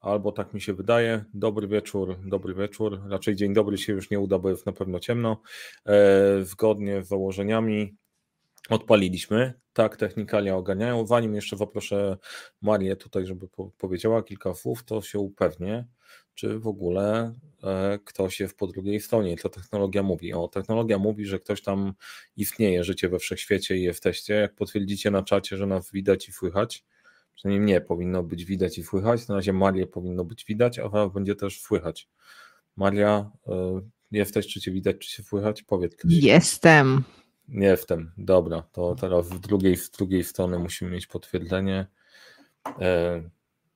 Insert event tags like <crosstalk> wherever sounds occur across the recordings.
albo tak mi się wydaje. Dobry wieczór, dobry wieczór. Raczej dzień dobry się już nie uda, bo jest na pewno ciemno. E, zgodnie z założeniami odpaliliśmy. Tak, technikalia oganiają. Zanim jeszcze poproszę Marię tutaj, żeby po powiedziała kilka słów, to się upewnię, czy w ogóle e, ktoś jest po drugiej stronie. Co technologia mówi? O, technologia mówi, że ktoś tam istnieje, życie we wszechświecie i jesteście. Jak potwierdzicie na czacie, że nas widać i słychać, przynajmniej mnie powinno być widać i słychać. Na razie Marię powinno być widać, a będzie też słychać. Maria, y, jesteś, czy cię widać, czy się słychać? Powiedz coś. Jestem. Nie jestem. Dobra, to teraz z drugiej, z drugiej strony musimy mieć potwierdzenie. E,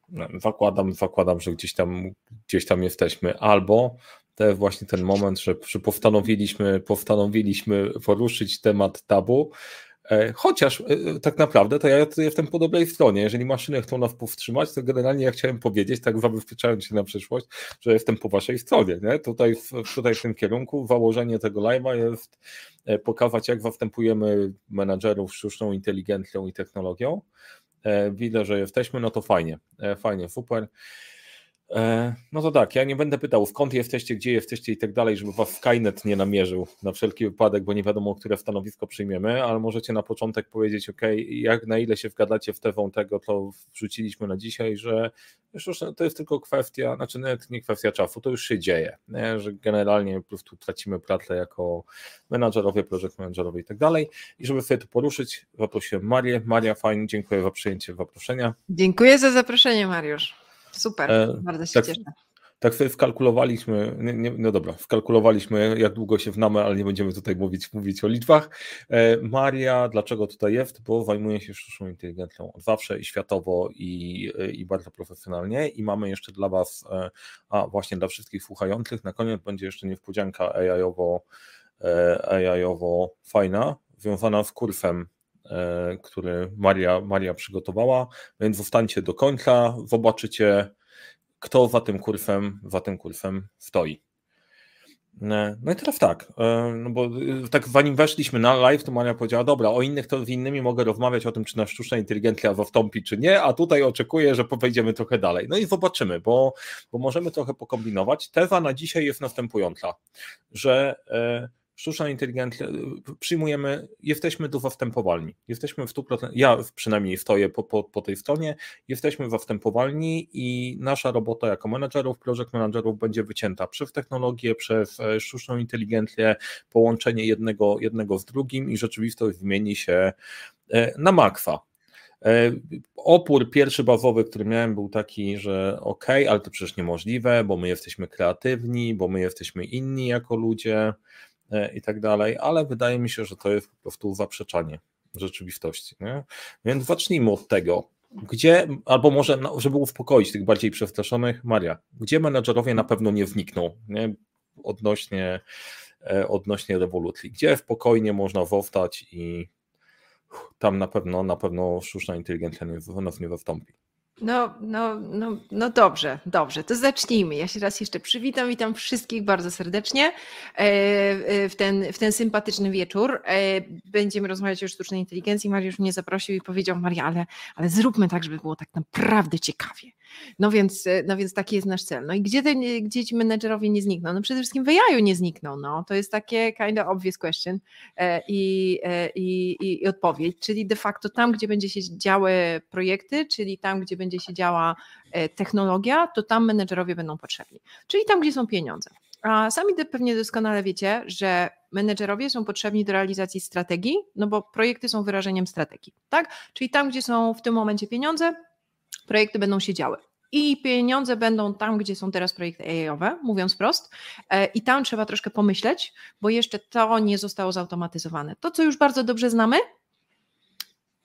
no, zakładam, zakładam, że gdzieś tam, gdzieś tam jesteśmy. Albo to jest właśnie ten moment, że, postanowiliśmy, postanowiliśmy poruszyć temat tabu, chociaż e, e, tak naprawdę to ja jestem po dobrej stronie. Jeżeli maszyny chcą nas powstrzymać, to generalnie ja chciałem powiedzieć, tak zabezpieczając się na przyszłość, że jestem po waszej stronie. Nie? Tutaj, w, tutaj w tym kierunku założenie tego live'a jest pokazać, jak zastępujemy menadżerów sztuczną inteligencją i technologią. Widzę, że jesteśmy, no to fajnie, fajnie, super. E, no to tak, ja nie będę pytał skąd jesteście, gdzie jesteście i tak dalej, żeby was Skynet nie namierzył na wszelki wypadek, bo nie wiadomo, które stanowisko przyjmiemy, ale możecie na początek powiedzieć, ok, jak na ile się wgadacie w tewą tego, co wrzuciliśmy na dzisiaj, że już to jest tylko kwestia, znaczy nawet nie kwestia czasu, to już się dzieje, nie? że generalnie po prostu tracimy pracę jako menadżerowie, project menadżerowie i tak dalej i żeby sobie to poruszyć, zaprosiłem Marię. Maria, fajnie, dziękuję za przyjęcie zaproszenia. Dziękuję za zaproszenie, Mariusz. Super, e, bardzo się tak, cieszę. Tak sobie wkalkulowaliśmy, nie, nie, no dobra, wkalkulowaliśmy jak długo się wnamy, ale nie będziemy tutaj mówić, mówić o liczbach. E, Maria, dlaczego tutaj jest? Bo zajmuje się sztuczną inteligencją od zawsze i światowo i, i bardzo profesjonalnie i mamy jeszcze dla Was, e, a właśnie dla wszystkich słuchających, na koniec będzie jeszcze niespodzianka AI-owo, e, AI-owo fajna, związana z kursem który Maria, Maria przygotowała, więc zostańcie do końca, zobaczycie, kto za tym kursem, za tym kursem stoi. E, no i teraz tak, e, no bo tak zanim weszliśmy na live, to Maria powiedziała, dobra, o innych to z innymi mogę rozmawiać o tym, czy na sztuczna inteligencja zastąpi, czy nie, a tutaj oczekuję, że wejdziemy trochę dalej. No i zobaczymy, bo, bo możemy trochę pokombinować. Teza na dzisiaj jest następująca, że sztuczna inteligencja, przyjmujemy, jesteśmy tu wstępowalni. Jesteśmy w 100%, ja przynajmniej stoję po, po, po tej stronie, jesteśmy wstępowalni i nasza robota jako menedżerów, project managerów będzie wycięta przez technologię, przez e, sztuczną inteligencję, połączenie jednego, jednego z drugim i rzeczywistość zmieni się e, na makwa. E, opór pierwszy bazowy, który miałem, był taki, że ok, ale to przecież niemożliwe, bo my jesteśmy kreatywni, bo my jesteśmy inni jako ludzie. E, i tak dalej, ale wydaje mi się, że to jest po prostu zaprzeczanie rzeczywistości. Nie? Więc zacznijmy od tego, gdzie, albo może, no, żeby uspokoić tych bardziej przestraszonych, Maria, gdzie menedżerowie na pewno nie wnikną nie? Odnośnie, e, odnośnie rewolucji, gdzie spokojnie można wowtać i tam na pewno, na pewno sztuczna inteligencja nas nie. No, no, no, no dobrze, dobrze, to zacznijmy. Ja się raz jeszcze przywitam, witam wszystkich bardzo serdecznie e, e, w ten, w ten sympatyczny wieczór. E, będziemy rozmawiać o sztucznej inteligencji. Mariusz mnie zaprosił i powiedział, Maria, ale, ale zróbmy tak, żeby było tak naprawdę ciekawie. No więc, e, no więc taki jest nasz cel. No i gdzie, te, gdzie ci menedżerowie nie znikną? No przede wszystkim w AI nie znikną. No. To jest takie kind of obvious question e, i, e, i, i odpowiedź, czyli de facto tam, gdzie będzie się działy projekty, czyli tam, gdzie będzie się działa technologia, to tam menedżerowie będą potrzebni. Czyli tam, gdzie są pieniądze. A sami pewnie doskonale wiecie, że menedżerowie są potrzebni do realizacji strategii, no bo projekty są wyrażeniem strategii, tak? Czyli tam, gdzie są w tym momencie pieniądze, projekty będą się działy. I pieniądze będą tam, gdzie są teraz projekty AI-owe, mówiąc prost, e, i tam trzeba troszkę pomyśleć, bo jeszcze to nie zostało zautomatyzowane. To, co już bardzo dobrze znamy,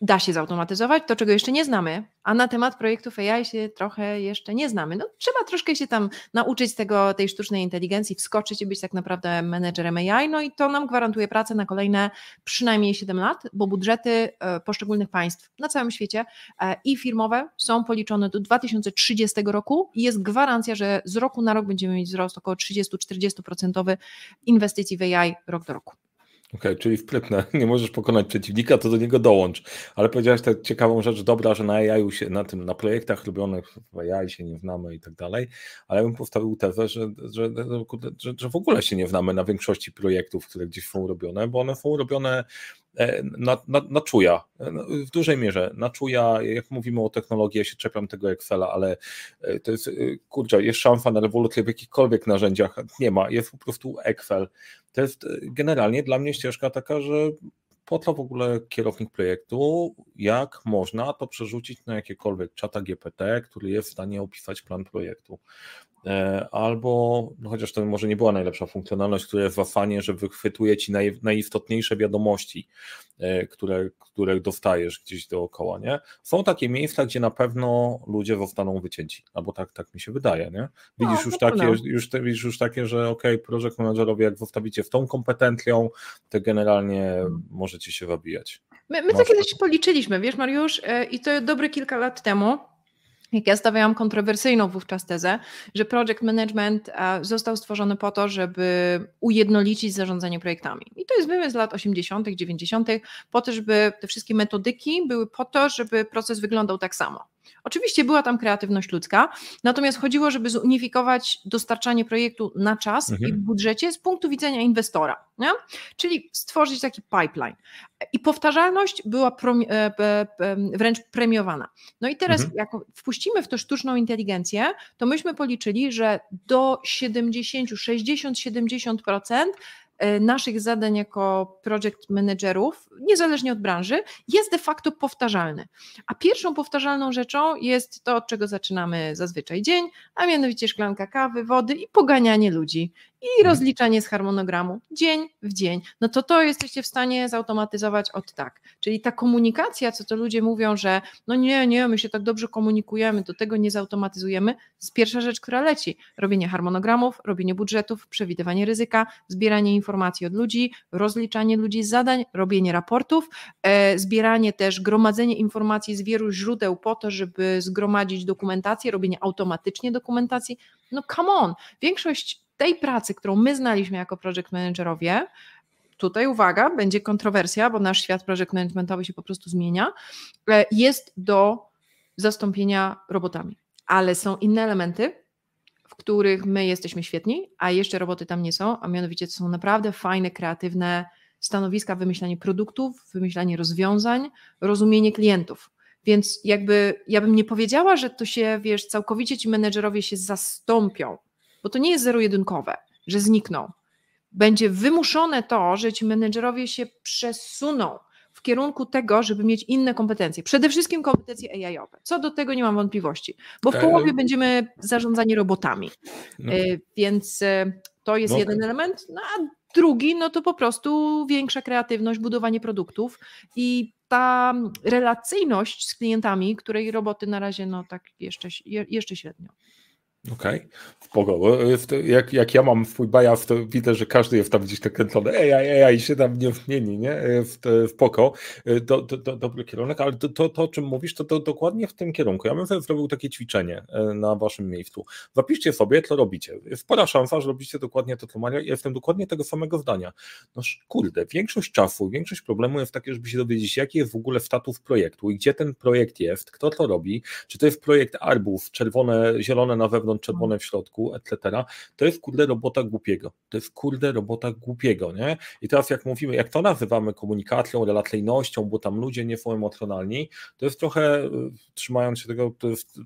da się zautomatyzować, to czego jeszcze nie znamy, a na temat projektów AI się trochę jeszcze nie znamy. No, trzeba troszkę się tam nauczyć tego, tej sztucznej inteligencji, wskoczyć i być tak naprawdę menedżerem AI, no i to nam gwarantuje pracę na kolejne przynajmniej 7 lat, bo budżety e, poszczególnych państw na całym świecie e, i firmowe są policzone do 2030 roku i jest gwarancja, że z roku na rok będziemy mieć wzrost około 30-40% inwestycji w AI rok do roku. Okej, okay, czyli wprytne, <laughs> nie możesz pokonać przeciwnika, to do niego dołącz. Ale powiedziałeś tę ciekawą rzecz, dobra, że na AI się, na tym, na projektach robionych w AI się nie znamy i tak dalej, ale bym postawił tezę, że, że, że, że w ogóle się nie znamy na większości projektów, które gdzieś są robione, bo one są robione E, na, na, na czuja, e, no, w dużej mierze na czuja, jak mówimy o technologii, ja się czepiam tego Excela, ale e, to jest, kurczę, jest szansa na rewolucję w jakichkolwiek narzędziach, nie ma, jest po prostu Excel. To jest generalnie dla mnie ścieżka taka, że po co w ogóle kierownik projektu, jak można to przerzucić na jakiekolwiek czata GPT, który jest w stanie opisać plan projektu. E, albo, no chociaż to może nie była najlepsza funkcjonalność, która jest w Afanie, że wychwytuje ci naj, najistotniejsze wiadomości, e, które, które dostajesz gdzieś dookoła, nie? Są takie miejsca, gdzie na pewno ludzie zostaną wycięci, albo tak, tak mi się wydaje, nie? Widzisz, no, już, takie, już, widzisz już takie, że ok, project managerowie, jak zostawicie w tą kompetencją, to generalnie możecie się wybijać. My, my to kiedyś policzyliśmy, wiesz Mariusz, e, i to dobre kilka lat temu, jak ja stawiałam kontrowersyjną wówczas tezę, że project management e, został stworzony po to, żeby ujednolicić zarządzanie projektami. I to jest wymysł lat 80., 90., po to, żeby te wszystkie metodyki były po to, żeby proces wyglądał tak samo. Oczywiście była tam kreatywność ludzka, natomiast chodziło, żeby zunifikować dostarczanie projektu na czas mhm. i w budżecie z punktu widzenia inwestora, nie? czyli stworzyć taki pipeline. I powtarzalność była e, wręcz premiowana. No i teraz, mhm. jak wpuścimy w to sztuczną inteligencję, to myśmy policzyli, że do 70, 60-70% E, naszych zadań jako project managerów, niezależnie od branży, jest de facto powtarzalny. A pierwszą powtarzalną rzeczą jest to, od czego zaczynamy zazwyczaj dzień, a mianowicie szklanka kawy, wody i poganianie ludzi i mhm. rozliczanie z harmonogramu dzień w dzień, no to to jesteście w stanie zautomatyzować od tak. Czyli ta komunikacja, co to ludzie mówią, że no nie, nie, my się tak dobrze komunikujemy, to tego nie zautomatyzujemy, jest pierwsza rzecz, która leci. Robienie harmonogramów, robienie budżetów, przewidywanie ryzyka, zbieranie informacji od ludzi, rozliczanie ludzi z zadań, robienie raportów, e, zbieranie też, gromadzenie informacji z wielu źródeł po to, żeby zgromadzić dokumentację, robienie automatycznie dokumentacji. No come on, większość tej pracy, którą my znaliśmy jako project managerowie, tutaj uwaga, będzie kontrowersja, bo nasz świat project managementowy się po prostu zmienia, e, jest do zastąpienia robotami. Ale są inne elementy, w których my jesteśmy świetni, a jeszcze roboty tam nie są, a mianowicie to są naprawdę fajne, kreatywne stanowiska, wymyślanie produktów, wymyślanie rozwiązań, rozumienie klientów. Więc jakby ja bym nie powiedziała, że to się, wiesz, całkowicie ci menedżerowie się zastąpią bo to nie jest zero-jedynkowe, że znikną. Będzie wymuszone to, że ci menedżerowie się przesuną w kierunku tego, żeby mieć inne kompetencje. Przede wszystkim kompetencje AI-owe. Co do tego nie mam wątpliwości, bo w e, połowie będziemy zarządzani robotami. No. E, więc e, to jest no. jeden element. No, a drugi, no to po prostu większa kreatywność, budowanie produktów i ta relacyjność z klientami, której roboty na razie no tak jeszcze, jeszcze średnio. Okej, okay. spoko. Jak, jak ja mam swój bajaw, to widzę, że każdy jest tam gdzieś nakręcony. Ej, ej, ej, się tam nie wmieni, nie? W, w poko. Do, do, do, dobry kierunek, ale to, to, to, o czym mówisz, to, to dokładnie w tym kierunku. Ja bym sobie zrobił takie ćwiczenie e, na waszym miejscu. Zapiszcie sobie, co robicie. Spora szansa, że robicie dokładnie to, co Maria. Ja jestem dokładnie tego samego zdania. No kurde, większość czasu, większość problemu jest takie, żeby się dowiedzieć, jaki jest w ogóle status projektu i gdzie ten projekt jest, kto to robi, czy to jest projekt arbów, czerwone, zielone na wewnątrz, wewnątrz, czerwone w środku, etc., to jest kurde robota głupiego. To jest kurde robota głupiego, nie? I teraz jak mówimy, jak to nazywamy komunikacją, relacyjnością, bo tam ludzie nie są emocjonalni, to jest trochę, y, trzymając się tego, to jest,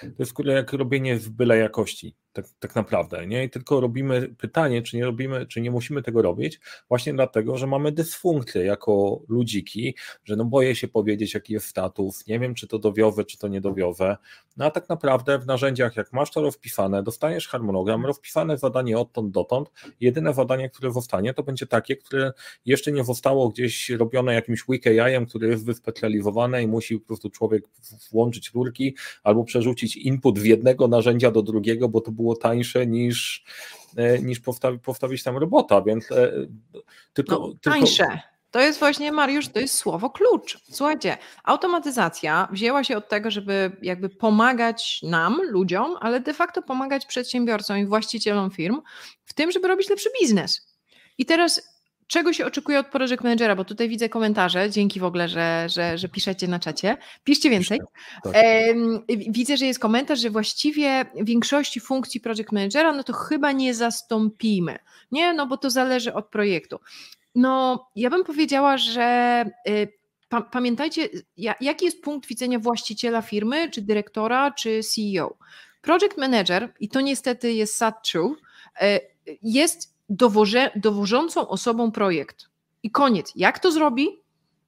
to jest kurde jak robienie w byle jakości tak, tak naprawdę, nie? I tylko robimy pytanie, czy nie robimy, czy nie musimy tego robić, właśnie dlatego, że mamy dysfunkcję jako ludziki, że no boję się powiedzieć, jaki jest status, nie wiem, czy to dowiowe, czy to niedowiowe, no a tak naprawdę w narzędziach, jak masz to rozpisane, dostaniesz harmonogram, rozpisane zadanie odtąd dotąd, jedyne zadanie, które zostanie, to będzie takie, które jeszcze nie zostało gdzieś robione jakimś wiki który jest wyspecjalizowany i musi po prostu człowiek włączyć rurki albo przerzucić input w jednego narzędzia do drugiego, bo to było tańsze niż, e, niż postawi, postawić tam robota, więc e, tylko, no, tańsze. Tylko... To jest właśnie, Mariusz, to jest słowo klucz. Słuchajcie, automatyzacja wzięła się od tego, żeby jakby pomagać nam, ludziom, ale de facto pomagać przedsiębiorcom i właścicielom firm w tym, żeby robić lepszy biznes. I teraz czego się oczekuje od project managera, bo tutaj widzę komentarze, dzięki w ogóle, że, że, że piszecie na czacie. Piszcie więcej. Tak. Widzę, że jest komentarz, że właściwie większości funkcji project managera, no to chyba nie zastąpimy, nie? No bo to zależy od projektu. No, ja bym powiedziała, że y, pamiętajcie, jaki jest punkt widzenia właściciela firmy, czy dyrektora, czy CEO. Project manager, i to niestety jest sad true, y, jest dowoże, dowożącą osobą projekt. I koniec. Jak to zrobi?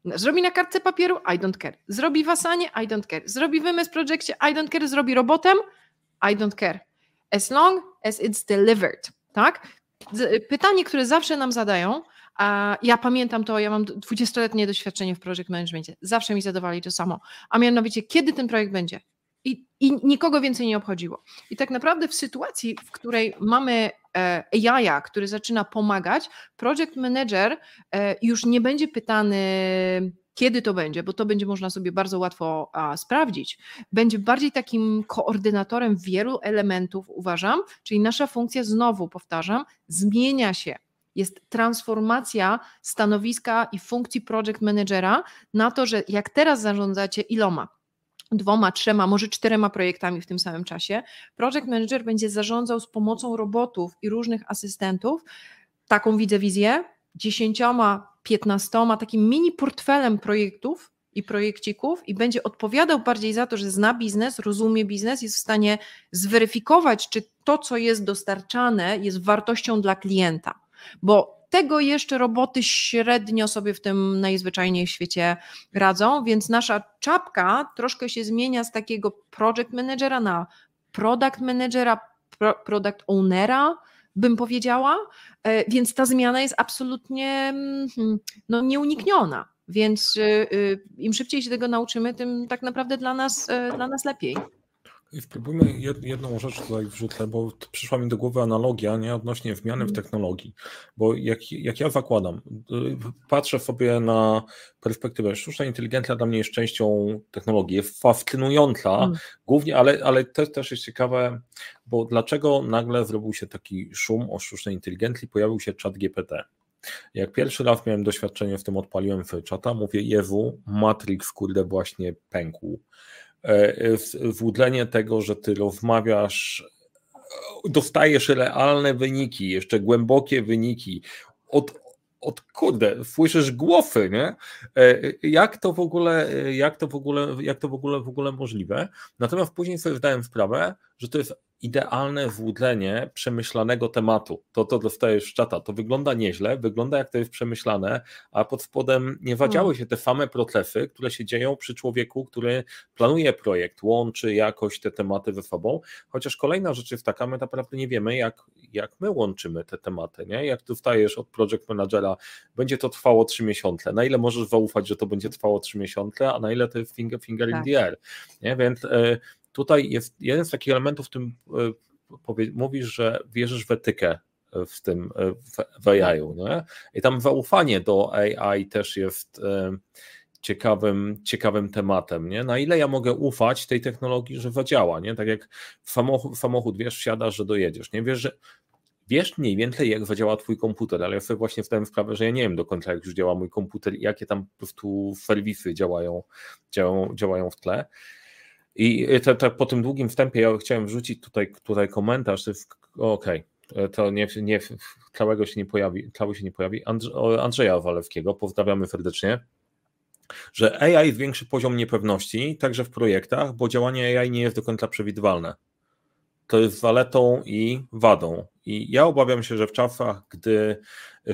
Zrobi na kartce papieru? I don't care. Zrobi w Asanie? I don't care. Zrobi w MS Projectie? I don't care. Zrobi robotem? I don't care. As long as it's delivered. Tak? Pytanie, które zawsze nam zadają, a ja pamiętam to, ja mam 20-letnie doświadczenie w project managementie. Zawsze mi zadawali to samo. A mianowicie, kiedy ten projekt będzie? I, I nikogo więcej nie obchodziło. I tak naprawdę w sytuacji, w której mamy e, AI, który zaczyna pomagać, project manager e, już nie będzie pytany, kiedy to będzie, bo to będzie można sobie bardzo łatwo a, sprawdzić. Będzie bardziej takim koordynatorem wielu elementów, uważam, czyli nasza funkcja, znowu powtarzam, zmienia się jest transformacja stanowiska i funkcji project managera na to, że jak teraz zarządzacie iloma, dwoma, trzema, może czterema projektami w tym samym czasie, project manager będzie zarządzał z pomocą robotów i różnych asystentów. Taką widzę wizję, dziesięcioma, piętnastoma, takim mini portfelem projektów i projekcików i będzie odpowiadał bardziej za to, że zna biznes, rozumie biznes, jest w stanie zweryfikować, czy to, co jest dostarczane, jest wartością dla klienta. Bo tego jeszcze roboty średnio sobie w tym najzwyczajniej w świecie radzą, więc nasza czapka troszkę się zmienia z takiego project managera na product managera, product ownera, bym powiedziała, e, więc ta zmiana jest absolutnie mm, no, nieunikniona. Więc y, y, im szybciej się tego nauczymy, tym tak naprawdę dla nas, e, dla nas lepiej. I spróbujmy jedną rzecz tutaj wrzucę, bo przyszła mi do głowy analogia nie odnośnie zmiany w mhm. technologii. Bo jak, jak ja zakładam, y, patrzę sobie na perspektywę, sztuczna inteligencja dla mnie jest częścią technologii, jest fascynująca, mm. głównie, ale, ale też, też jest ciekawe, bo dlaczego nagle zrobił się taki szum o sztucznej inteligencji, pojawił się chat GPT. Jak pierwszy raz miałem doświadczenie w tym, odpaliłem czata, mówię, Jewu, Matrix, kurde, właśnie pękł E, włódlenie tego, że ty rozmawiasz, dostajesz realne wyniki, jeszcze głębokie wyniki od, od kurde, słyszysz głowy, nie? E, jak to w ogóle, jak to w ogóle, jak to w ogóle w ogóle możliwe? Natomiast później sobie zdałem sprawę, że to jest idealne włódlenie przemyślanego tematu. To, to dostajesz w czata. To wygląda nieźle, wygląda jak to jest przemyślane, a pod spodem nie wadziały hmm. się te same procesy, które się dzieją przy człowieku, który planuje projekt, łączy jakoś te tematy ze sobą. Chociaż kolejna rzecz jest taka, my naprawdę nie wiemy, jak, jak my łączymy te tematy. Nie? Jak dostajesz od project managera, będzie to trwało trzy miesiące. Na ile możesz zaufać, że to będzie trwało trzy miesiące, a na ile to jest finger, finger tak. in the air. Nie? Więc y, tutaj jest jeden z takich elementów w tym, e, mówisz, że wierzysz w etykę w tym e, w, w AI, nie? I tam zaufanie do AI też jest e, ciekawym, ciekawym tematem, nie? Na ile ja mogę ufać tej technologii, że zadziała, nie? Tak jak samochód, samochód wiesz, wsiadasz, że dojedziesz, nie? Wiesz, że wiesz mniej więcej, jak zadziała twój komputer, ale ja sobie właśnie zdałem sprawę, że ja nie wiem do końca, jak już działa mój komputer jakie tam po prostu serwisy działają, działają, działają w tle. I te, te, po tym długim wstępie ja chciałem wrzucić tutaj, tutaj komentarz, okej, okay, to nie, nie, całego się nie pojawi, cały się nie pojawi, Andrzeja Walewskiego, pozdrawiamy serdecznie, że AI zwiększy poziom niepewności także w projektach, bo działanie AI nie jest do końca przewidywalne to jest zaletą i wadą. I ja obawiam się, że w czasach, gdy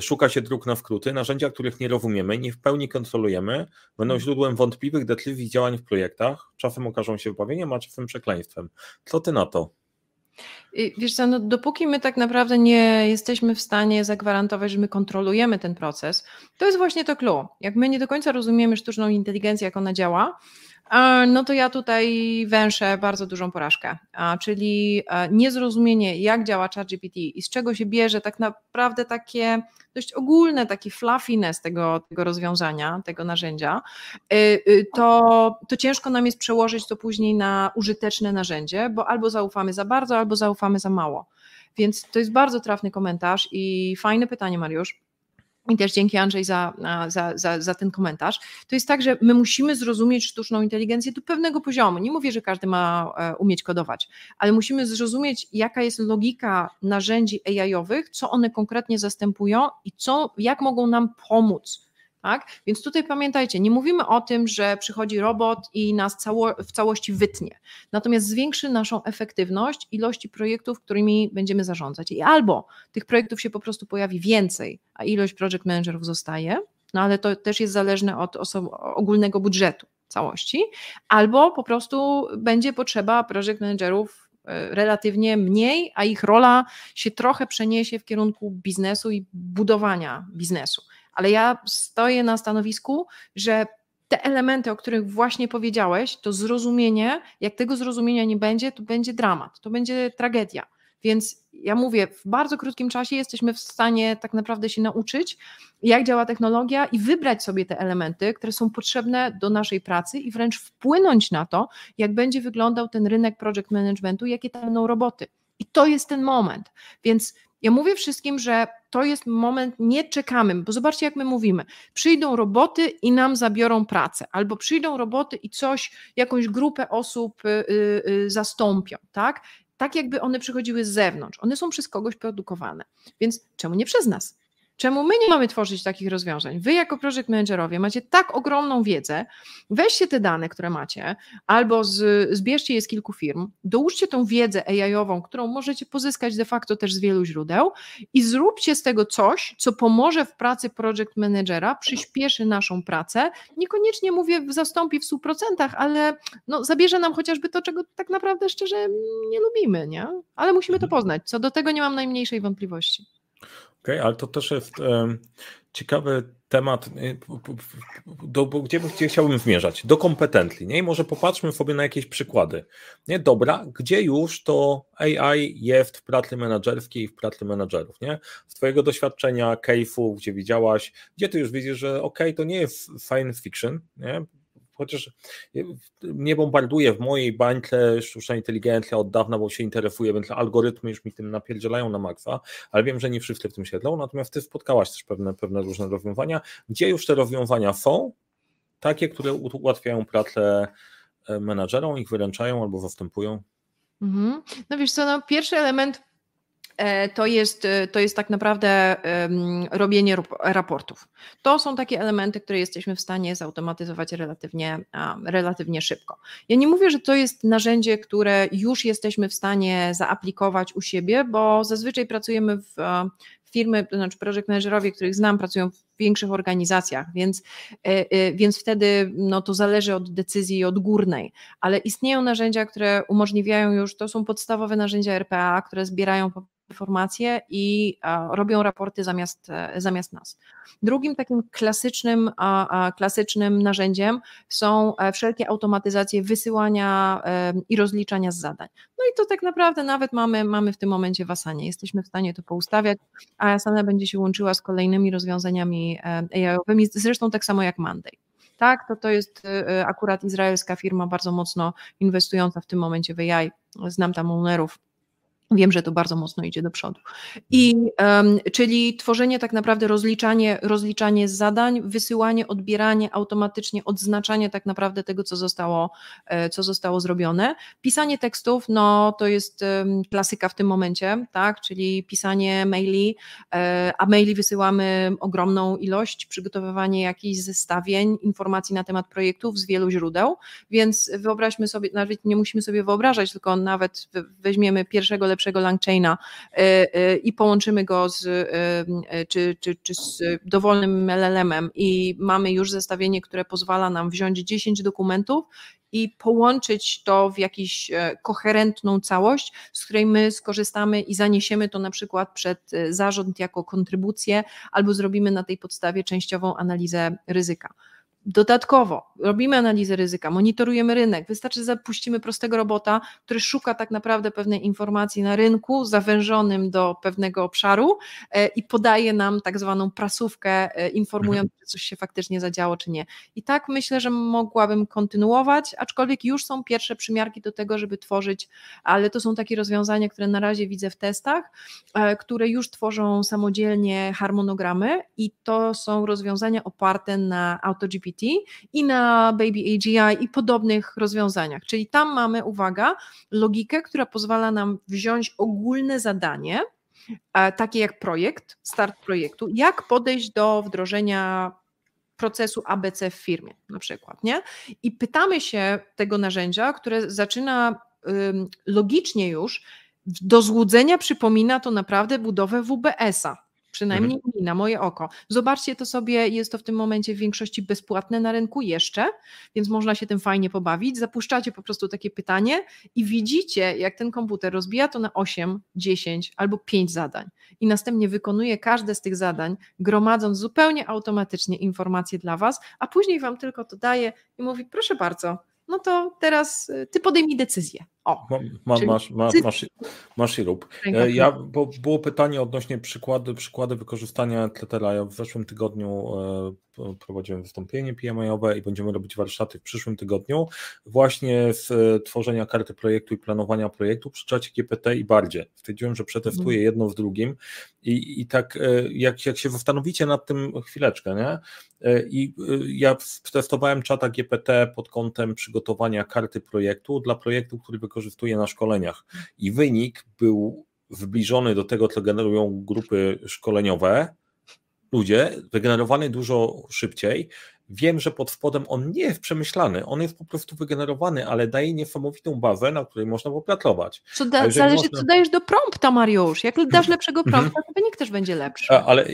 szuka się dróg na skróty, narzędzia, których nie rozumiemy, nie w pełni kontrolujemy, będą źródłem wątpliwych, decyzji działań w projektach, czasem okażą się wybawieniem, a czasem przekleństwem. Co ty na to? Wiesz co, no dopóki my tak naprawdę nie jesteśmy w stanie zagwarantować, że my kontrolujemy ten proces, to jest właśnie to clue. Jak my nie do końca rozumiemy sztuczną inteligencję, jak ona działa, no to ja tutaj węszę bardzo dużą porażkę, czyli e, niezrozumienie, jak działa ChatGPT i z czego się bierze tak naprawdę takie dość ogólne, taki fluffiness tego, tego rozwiązania, tego narzędzia, y, to, to ciężko nam jest przełożyć to później na użyteczne narzędzie, bo albo zaufamy za bardzo, albo zaufamy za mało. Więc to jest bardzo trafny komentarz i fajne pytanie, Mariusz. I też dzięki Andrzej za, za, za, za, ten komentarz, to jest tak, że my musimy zrozumieć sztuczną inteligencję do pewnego poziomu. Nie mówię, że każdy ma e, umieć kodować, ale musimy zrozumieć, jaka jest logika narzędzi AI-owych, co one konkretnie zastępują i co, jak mogą nam pomóc tak? Więc tutaj pamiętajcie, nie mówimy o tym, że przychodzi robot i nas cało, w całości wytnie, natomiast zwiększy naszą efektywność ilości projektów, którymi będziemy zarządzać. I albo tych projektów się po prostu pojawi więcej, a ilość project managerów zostaje, no ale to też jest zależne od ogólnego budżetu całości, albo po prostu będzie potrzeba project managerów e, relatywnie mniej, a ich rola się trochę przeniesie w kierunku biznesu i budowania biznesu ale ja stoję na stanowisku, że te elementy, o których właśnie powiedziałeś, to zrozumienie, jak tego zrozumienia nie będzie, to będzie dramat, to będzie tragedia. Więc ja mówię, w bardzo krótkim czasie jesteśmy w stanie tak naprawdę się nauczyć, jak działa technologia i wybrać sobie te elementy, które są potrzebne do naszej pracy i wręcz wpłynąć na to, jak będzie wyglądał ten rynek project managementu, jakie tam będą roboty. I to jest ten moment. Więc ja mówię wszystkim, że to jest moment, nie czekamy, bo zobaczcie, jak my mówimy. Przyjdą roboty i nam zabiorą pracę, albo przyjdą roboty i coś, jakąś grupę osób y, y, y, zastąpią, tak? Tak jakby one przychodziły z zewnątrz. One są przez kogoś produkowane. Więc czemu nie przez nas? Czemu my nie mamy tworzyć takich rozwiązań? Wy jako project managerowie macie tak ogromną wiedzę, weźcie te dane, które macie, albo z, zbierzcie je z kilku firm, dołóżcie tą wiedzę AI-ową, którą możecie pozyskać de facto też z wielu źródeł i zróbcie z tego coś, co pomoże w pracy project managera, przyspieszy naszą pracę, niekoniecznie mówię zastąpi w 100%, ale no, zabierze nam chociażby to, czego tak naprawdę szczerze nie lubimy, nie? Ale musimy to mhm. poznać. Co do tego nie mam najmniejszej wątpliwości okay, ale to też jest um, ciekawy temat, y, do, gdzie, gdzie chciałbym zmierzać? Do kompetentli, nie? I może popatrzmy sobie na jakieś przykłady. Nie? Dobra, gdzie już to AI jest w pracy menedżerskiej i w pracy menedżerów, nie? Z twojego doświadczenia, case'u, gdzie widziałaś, gdzie ty już widzisz, że ok, to nie jest science fiction, nie? Chociaż mnie bombarduje w mojej bańce sztuczna inteligencja od dawna, bo się interesuje, więc algorytmy już mi tym napierdzielają na maksa, ale wiem, że nie wszyscy w tym siedzą, natomiast ty spotkałaś też pewne, pewne różne rozwiązania, gdzie już te rozwiązania są, takie, które ułatwiają pracę e, menadżerom, ich wyręczają albo zastępują? Mhm. No wiesz co, no, pierwszy element E, to jest, e, to jest tak naprawdę robienie raportów. To są takie elementy, które jesteśmy w stanie zautomatyzować relatywnie, relatywnie szybko. Ja nie mówię, że to jest narzędzie, które już jesteśmy w stanie zaaplikować u siebie, bo zazwyczaj pracujemy w firmy, to znaczy project managerowie, których znam, pracują w większych organizacjach, więc, e, więc wtedy no, to zależy od decyzji odgórnej, ale istnieją narzędzia, które umożliwiają już, to są podstawowe narzędzia RPA, które zbierają po informacje i robią raporty zamiast, e, zamiast nas. Drugim takim klasycznym, klasycznym narzędziem są e, wszelkie automatyzacje wysyłania e, i rozliczania z zadań. No i to tak naprawdę nawet mamy, mamy w tym momencie w Asanie. Jesteśmy w stanie to poustawiać, a Asana będzie się łączyła z kolejnymi rozwiązaniami AI-owymi, zresztą tak samo jak Monday. Tak, to to jest akurat izraelska firma bardzo mocno inwestująca w tym momencie w AI. Znam tam ownerów Wiem, że to bardzo mocno idzie do przodu. I, um, czyli tworzenie tak naprawdę rozliczanie, rozliczanie zadań, wysyłanie, odbieranie, automatycznie odznaczanie tak naprawdę tego, co zostało, e, co zostało zrobione. Pisanie tekstów, no to jest um, klasyka w tym momencie, tak, czyli pisanie maili, e, a maili wysyłamy ogromną ilość, przygotowywanie jakichś zestawień, informacji na temat projektów z wielu źródeł, więc wyobraźmy sobie, nawet nie musimy sobie wyobrażać, tylko nawet weźmiemy pierwszego lepszego langchaina e, e, i połączymy go z, e, czy, czy, czy z dowolnym LLM-em i mamy już zestawienie, które pozwala nam wziąć 10 dokumentów i połączyć to w jakąś koherentną całość, z której my skorzystamy i zaniesiemy to na przykład przed zarząd jako kontrybucję, albo zrobimy na tej podstawie częściową analizę ryzyka Dodatkowo robimy analizę ryzyka, monitorujemy rynek. Wystarczy, że zapuścimy prostego robota, który szuka tak naprawdę pewnej informacji na rynku, zawężonym do pewnego obszaru e, i podaje nam tak zwaną prasówkę, e, informując, czy coś się faktycznie zadziało, czy nie. I tak myślę, że mogłabym kontynuować, aczkolwiek już są pierwsze przymiarki do tego, żeby tworzyć, ale to są takie rozwiązania, które na razie widzę w testach, e, które już tworzą samodzielnie harmonogramy i to są rozwiązania oparte na AutoGPT i na Baby AGI i podobnych rozwiązaniach. Czyli tam mamy, uwaga, logikę, która pozwala nam wziąć ogólne zadanie, e, takie jak projekt, start projektu, jak podejść do wdrożenia procesu ABC w firmie na przykład, nie? I pytamy się tego narzędzia, które zaczyna logicznie już do złudzenia przypomina to naprawdę budowę WBS-a przynajmniej mhm. na moje oko. Zobaczcie to sobie, jest to w tym momencie w większości bezpłatne na rynku jeszcze, więc można się tym fajnie pobawić. Zapuszczacie po prostu takie pytanie i widzicie, jak ten komputer rozbija to na 8, 10 albo 5 zadań i następnie wykonuje każde z tych zadań, gromadząc zupełnie automatycznie informacje dla Was, a później Wam tylko to daje i mówi, proszę bardzo, no to teraz y, Ty podejmij decyzję. O, ma, masz, ma, masz, masz i rób. E, ja, bo było pytanie odnośnie przykłady, przykłady wykorzystania Tletera. Ja w zeszłym tygodniu e, prowadziłem wystąpienie PMI-owe i będziemy robić warsztaty w przyszłym tygodniu właśnie z e, tworzenia karty projektu i planowania projektu przy czacie GPT i bardziej. Stwierdziłem, że przetestuję mhm. jedno z drugim i, i tak jak, jak się zastanowicie nad tym chwileczkę, nie? I ja testowałem czata GPT pod kątem przygotowania karty projektu dla projektu, który wykorzystuje wykorzystuje na szkoleniach. I wynik był zbliżony do tego, co generują grupy szkoleniowe, ludzie, wygenerowany dużo szybciej, wiem, że pod spodem on nie jest przemyślany, on jest po prostu wygenerowany, ale daje niesamowitą bazę, na której można popracować. Co da, zależy, można... co dajesz do prompta, Mariusz. Jak dasz lepszego mhm. prompta, to wynik też będzie lepszy. Ale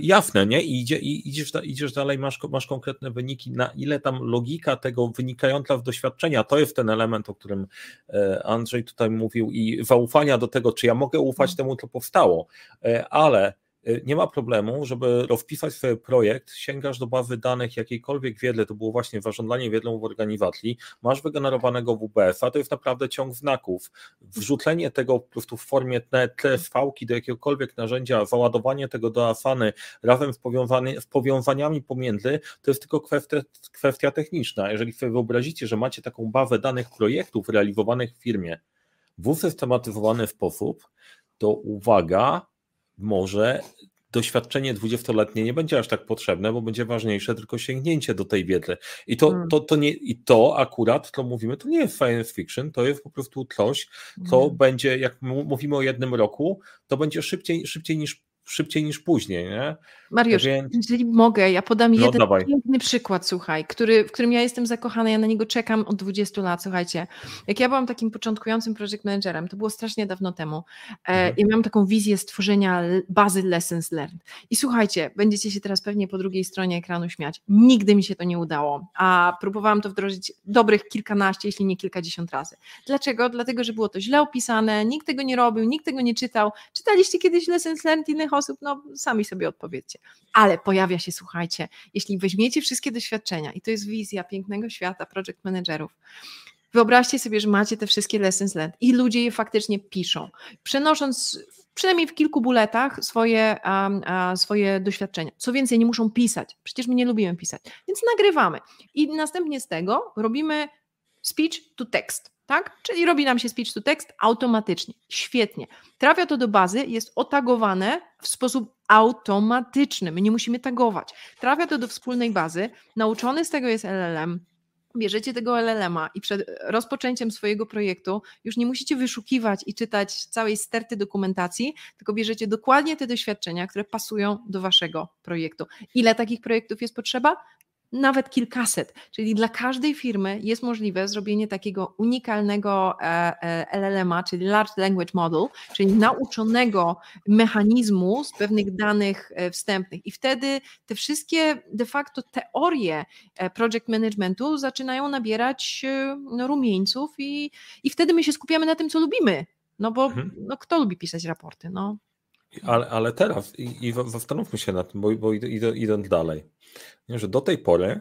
jasne, nie? I idzie, idziesz, idziesz dalej, masz, masz konkretne wyniki, na ile tam logika tego wynikająca z doświadczenia, to jest ten element, o którym e, Andrzej tutaj mówił i zaufania do tego, czy ja mogę ufać mhm. temu, co powstało, e, ale nie ma problemu, żeby rozpisać swój projekt, sięgasz do bazy danych jakiejkolwiek wiedzy, to było właśnie zarządzanie wiedlą w organizacji, masz wygenerowanego WBF-a, to jest naprawdę ciąg znaków. Wrzucenie tego po prostu w formie TSV-ki do jakiegokolwiek narzędzia, załadowanie tego do Asany razem z, z powiązaniami pomiędzy, to jest tylko kwestia, kwestia techniczna. Jeżeli sobie wyobrazicie, że macie taką bazę danych projektów realizowanych w firmie w usystematyzowany sposób, to uwaga, może doświadczenie dwudziestoletnie nie będzie aż tak potrzebne, bo będzie ważniejsze tylko sięgnięcie do tej wiedzy. I to, hmm. to, to, nie, i to akurat, to mówimy, to nie jest science fiction, to jest po prostu coś, co hmm. będzie, jak mówimy o jednym roku, to będzie szybciej, szybciej niż szybciej niż później, nie? Mariusz, Więc... jeżeli mogę, ja podam no, jeden dawaj. piękny przykład, słuchaj, który, w którym ja jestem zakochana, ja na niego czekam od 20 lat, słuchajcie. Jak ja byłam takim początkującym project managerem, to było strasznie dawno temu, e, mhm. i miałam taką wizję stworzenia bazy lessons learned. I słuchajcie, będziecie się teraz pewnie po drugiej stronie ekranu śmiać. Nigdy mi się to nie udało, a próbowałam to wdrożyć dobrych kilkanaście, jeśli nie kilkadziesiąt razy. Dlaczego? Dlatego, że było to źle opisane, nikt tego nie robił, nikt tego nie czytał. Czytaliście kiedyś lessons learned innych osób? No sami sobie odpowiedzcie. Ale pojawia się, słuchajcie, jeśli weźmiecie wszystkie doświadczenia, i to jest wizja pięknego świata project managerów, Wyobraźcie sobie, że macie te wszystkie lessons learned i ludzie je faktycznie piszą, przenosząc przynajmniej w kilku buletach swoje, um, swoje doświadczenia. Co więcej, nie muszą pisać, przecież my nie lubimy pisać, więc nagrywamy. I następnie z tego robimy speech to text tak? Czyli robi nam się speech to text automatycznie. Świetnie. Trafia to do bazy, jest otagowane w sposób automatyczny. My nie musimy tagować. Trafia to do wspólnej bazy. Nauczony z tego jest LLM. Bierzecie tego LLM-a i przed rozpoczęciem swojego projektu już nie musicie wyszukiwać i czytać całej sterty dokumentacji, tylko bierzecie dokładnie te doświadczenia, które pasują do waszego projektu. Ile takich projektów jest potrzeba? Nawet kilkaset. Czyli dla każdej firmy jest możliwe zrobienie takiego unikalnego e, e, LLM-a, czyli Large Language Model, czyli nauczonego mechanizmu z pewnych danych e, wstępnych. I wtedy te wszystkie de facto teorie project managementu zaczynają nabierać no, rumieńców i, i wtedy my się skupiamy na tym, co lubimy. No bo mhm. no, kto lubi pisać raporty? No. Ale, ale teraz i, i zastanówmy się nad tym, bo, bo idąc dalej, że do tej pory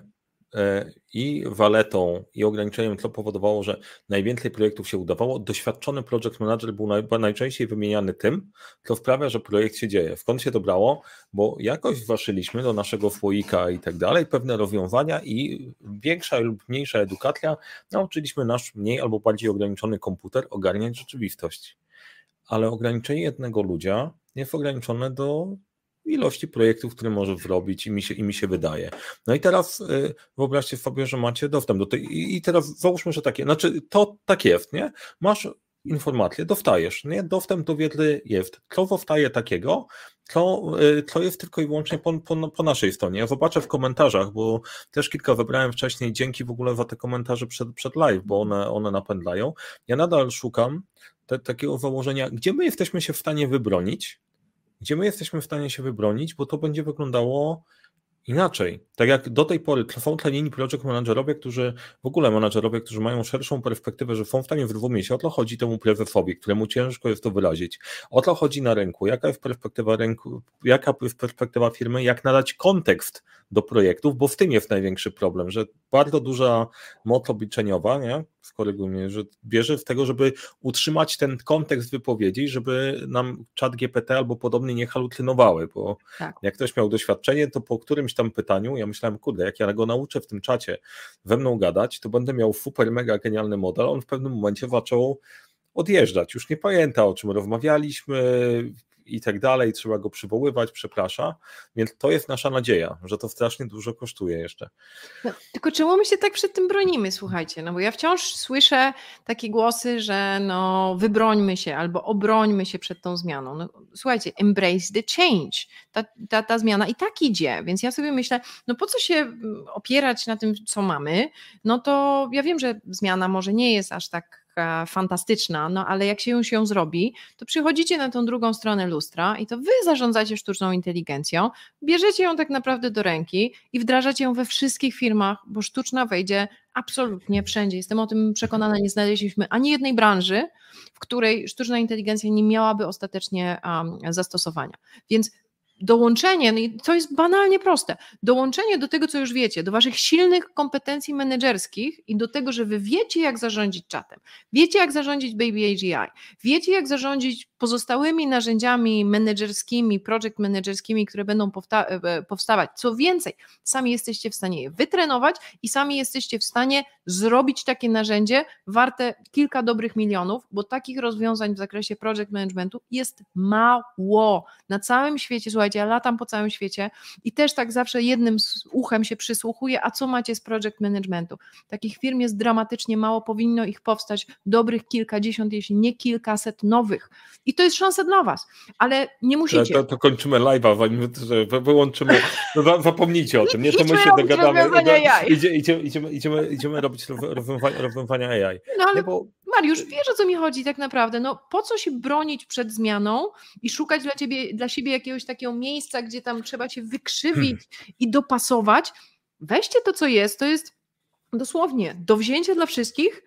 e, i waletą, i ograniczeniem, co powodowało, że najwięcej projektów się udawało. Doświadczony project manager był najczęściej wymieniany tym, co sprawia, że projekt się dzieje. Skąd się to brało? Bo jakoś waszyliśmy do naszego słoika i tak dalej pewne rozwiązania i większa lub mniejsza edukacja nauczyliśmy nasz mniej albo bardziej ograniczony komputer ogarniać rzeczywistość. Ale ograniczenie jednego ludzia jest ograniczone do ilości projektów, które może zrobić i mi się, i mi się wydaje. No i teraz y, wyobraźcie sobie, że macie dostęp do tej i teraz załóżmy, że takie, znaczy to tak jest, nie? Masz informację, dostajesz, nie? Dostęp do wiedzy jest. Co powstaje takiego, co, y, co jest tylko i wyłącznie po, po, po, naszej stronie. Ja zobaczę w komentarzach, bo też kilka wybrałem wcześniej, dzięki w ogóle za te komentarze przed, przed live, bo one, one napędlają. Ja nadal szukam te, takiego założenia, gdzie my jesteśmy się w stanie wybronić, gdzie my jesteśmy w stanie się wybronić, bo to będzie wyglądało inaczej. Tak jak do tej pory są tlenieni project managerowie, którzy w ogóle menadżerowie, którzy mają szerszą perspektywę, że są w stanie zrozumieć, o co chodzi temu prezesowi, któremu ciężko jest to wyrazić, o co chodzi na rynku, jaka jest perspektywa rynku, jaka jest perspektywa firmy, jak nadać kontekst do projektów, bo w tym jest największy problem, że bardzo duża moc obliczeniowa, nie? skoryguj mnie, że bierze z tego, żeby utrzymać ten kontekst wypowiedzi, żeby nam czat GPT albo podobnie nie halucynowały, bo tak. jak ktoś miał doświadczenie, to po którymś tam pytaniu, ja myślałem, kurde, jak ja go nauczę w tym czacie we mną gadać, to będę miał super mega genialny model, on w pewnym momencie zaczął odjeżdżać, już nie pamięta o czym rozmawialiśmy, i tak dalej, trzeba go przywoływać, przeprasza, więc to jest nasza nadzieja, że to strasznie dużo kosztuje jeszcze. No, tylko czemu my się tak przed tym bronimy, słuchajcie, no bo ja wciąż słyszę takie głosy, że no wybrońmy się albo obrońmy się przed tą zmianą. No, słuchajcie, embrace the change, ta, ta, ta zmiana i tak idzie, więc ja sobie myślę, no po co się mm, opierać na tym, co mamy, no to ja wiem, że zmiana może nie jest aż tak fantastyczna, no ale jak się już ją zrobi, to przychodzicie na tą drugą stronę lustra i to wy zarządzacie sztuczną inteligencją, bierzecie ją tak naprawdę do ręki i wdrażacie ją we wszystkich firmach, bo sztuczna wejdzie absolutnie wszędzie. Jestem o tym przekonana, nie znaleźliśmy ani jednej branży, w której sztuczna inteligencja nie miałaby ostatecznie um, zastosowania. Więc dołączenie, no i to jest banalnie proste, dołączenie do tego, co już wiecie, do waszych silnych kompetencji menedżerskich i do tego, że wy wiecie, jak zarządzić czatem, wiecie, jak zarządzić Baby AGI, wiecie, jak zarządzić pozostałymi narzędziami menedżerskimi, project menedżerskimi, które będą e, e, powstawać. Co więcej, sami jesteście w stanie je wytrenować i sami jesteście w stanie zrobić takie narzędzie warte kilka dobrych milionów, bo takich rozwiązań w zakresie project managementu jest mało. Na całym świecie, słuchajcie, ja latam po całym świecie i też tak zawsze jednym uchem się przysłuchuję, a co macie z project managementu? Takich firm jest dramatycznie mało, powinno ich powstać dobrych kilkadziesiąt, jeśli nie kilkaset nowych. I to jest szansa dla Was, ale nie musicie. To, to kończymy live'a, wyłączymy, no, zapomnijcie o tym, nie, to my się dogadamy. Idzie, idziemy, idziemy, idziemy, idziemy robić rozwiązania AI. No ale bo... Mariusz, wiesz o co mi chodzi tak naprawdę, no po co się bronić przed zmianą i szukać dla, ciebie, dla siebie jakiegoś takiego miejsca, gdzie tam trzeba się wykrzywić hmm. i dopasować. Weźcie to, co jest, to jest dosłownie do wzięcia dla wszystkich,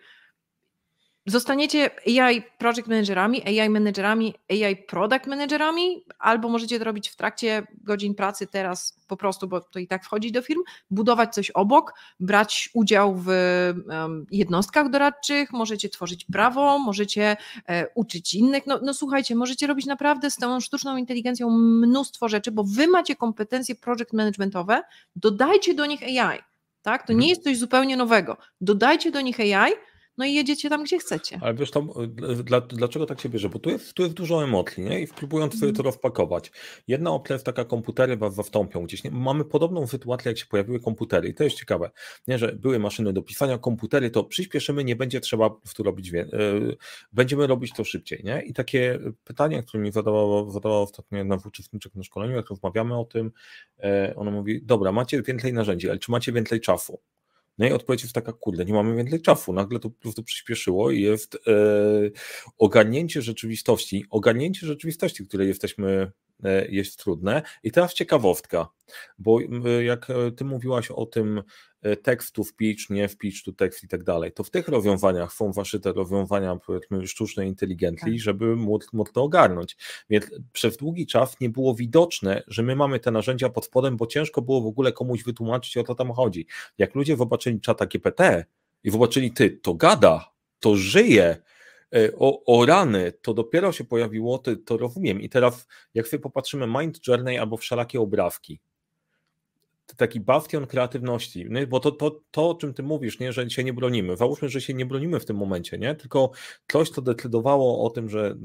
Zostaniecie AI project managerami, AI managerami, AI product managerami, albo możecie to robić w trakcie godzin pracy teraz po prostu, bo to i tak wchodzi do firm, budować coś obok, brać udział w jednostkach doradczych, możecie tworzyć prawo, możecie e, uczyć innych. No, no słuchajcie, możecie robić naprawdę z tą sztuczną inteligencją mnóstwo rzeczy, bo wy macie kompetencje project managementowe, dodajcie do nich AI. Tak? To nie mhm. jest coś zupełnie nowego. Dodajcie do nich AI, no i jedziecie tam, gdzie chcecie. Ale wiesz, tam, dla, dlaczego tak się bierze? Bo tu jest, tu jest dużo emocji, nie? I próbując sobie mm. to rozpakować. Jedna opcja jest taka, komputery was wstąpią gdzieś. Nie? Mamy podobną sytuację, jak się pojawiły komputery i to jest ciekawe, nie? że były maszyny do pisania, komputery, to przyspieszymy, nie będzie trzeba w tu robić, yy, będziemy robić to szybciej, nie? I takie pytanie, które mi zadawała ostatnio jedna z uczestniczek na szkoleniu, jak rozmawiamy o tym, yy, ona mówi, dobra, macie więcej narzędzi, ale czy macie więcej czasu? No i odpowiedź jest taka, kurde, nie mamy więcej czasu. Nagle to po prostu przyspieszyło i jest e, ogarnięcie rzeczywistości, ogarnięcie rzeczywistości, w której jesteśmy jest trudne. I teraz ciekawostka, bo jak ty mówiłaś o tym tekst to pitch, nie w pitch to tekst i tak dalej, to w tych rozwiązaniach są wasze te rozwiązania powiedzmy sztucznej inteligencji, tak. żeby móc, móc to ogarnąć. Więc przez długi czas nie było widoczne, że my mamy te narzędzia pod spodem, bo ciężko było w ogóle komuś wytłumaczyć o co tam chodzi. Jak ludzie zobaczyli czata GPT i zobaczyli ty, to gada, to żyje, e, o, o rany, to dopiero się pojawiło, to, to rozumiem. I teraz, jak sobie popatrzymy, Mind Journey albo wszelakie obrawki, taki bastion kreatywności, nie? bo to, to, to, o czym ty mówisz, nie? że się nie bronimy, załóżmy, że się nie bronimy w tym momencie, nie? tylko coś, co decydowało o tym, że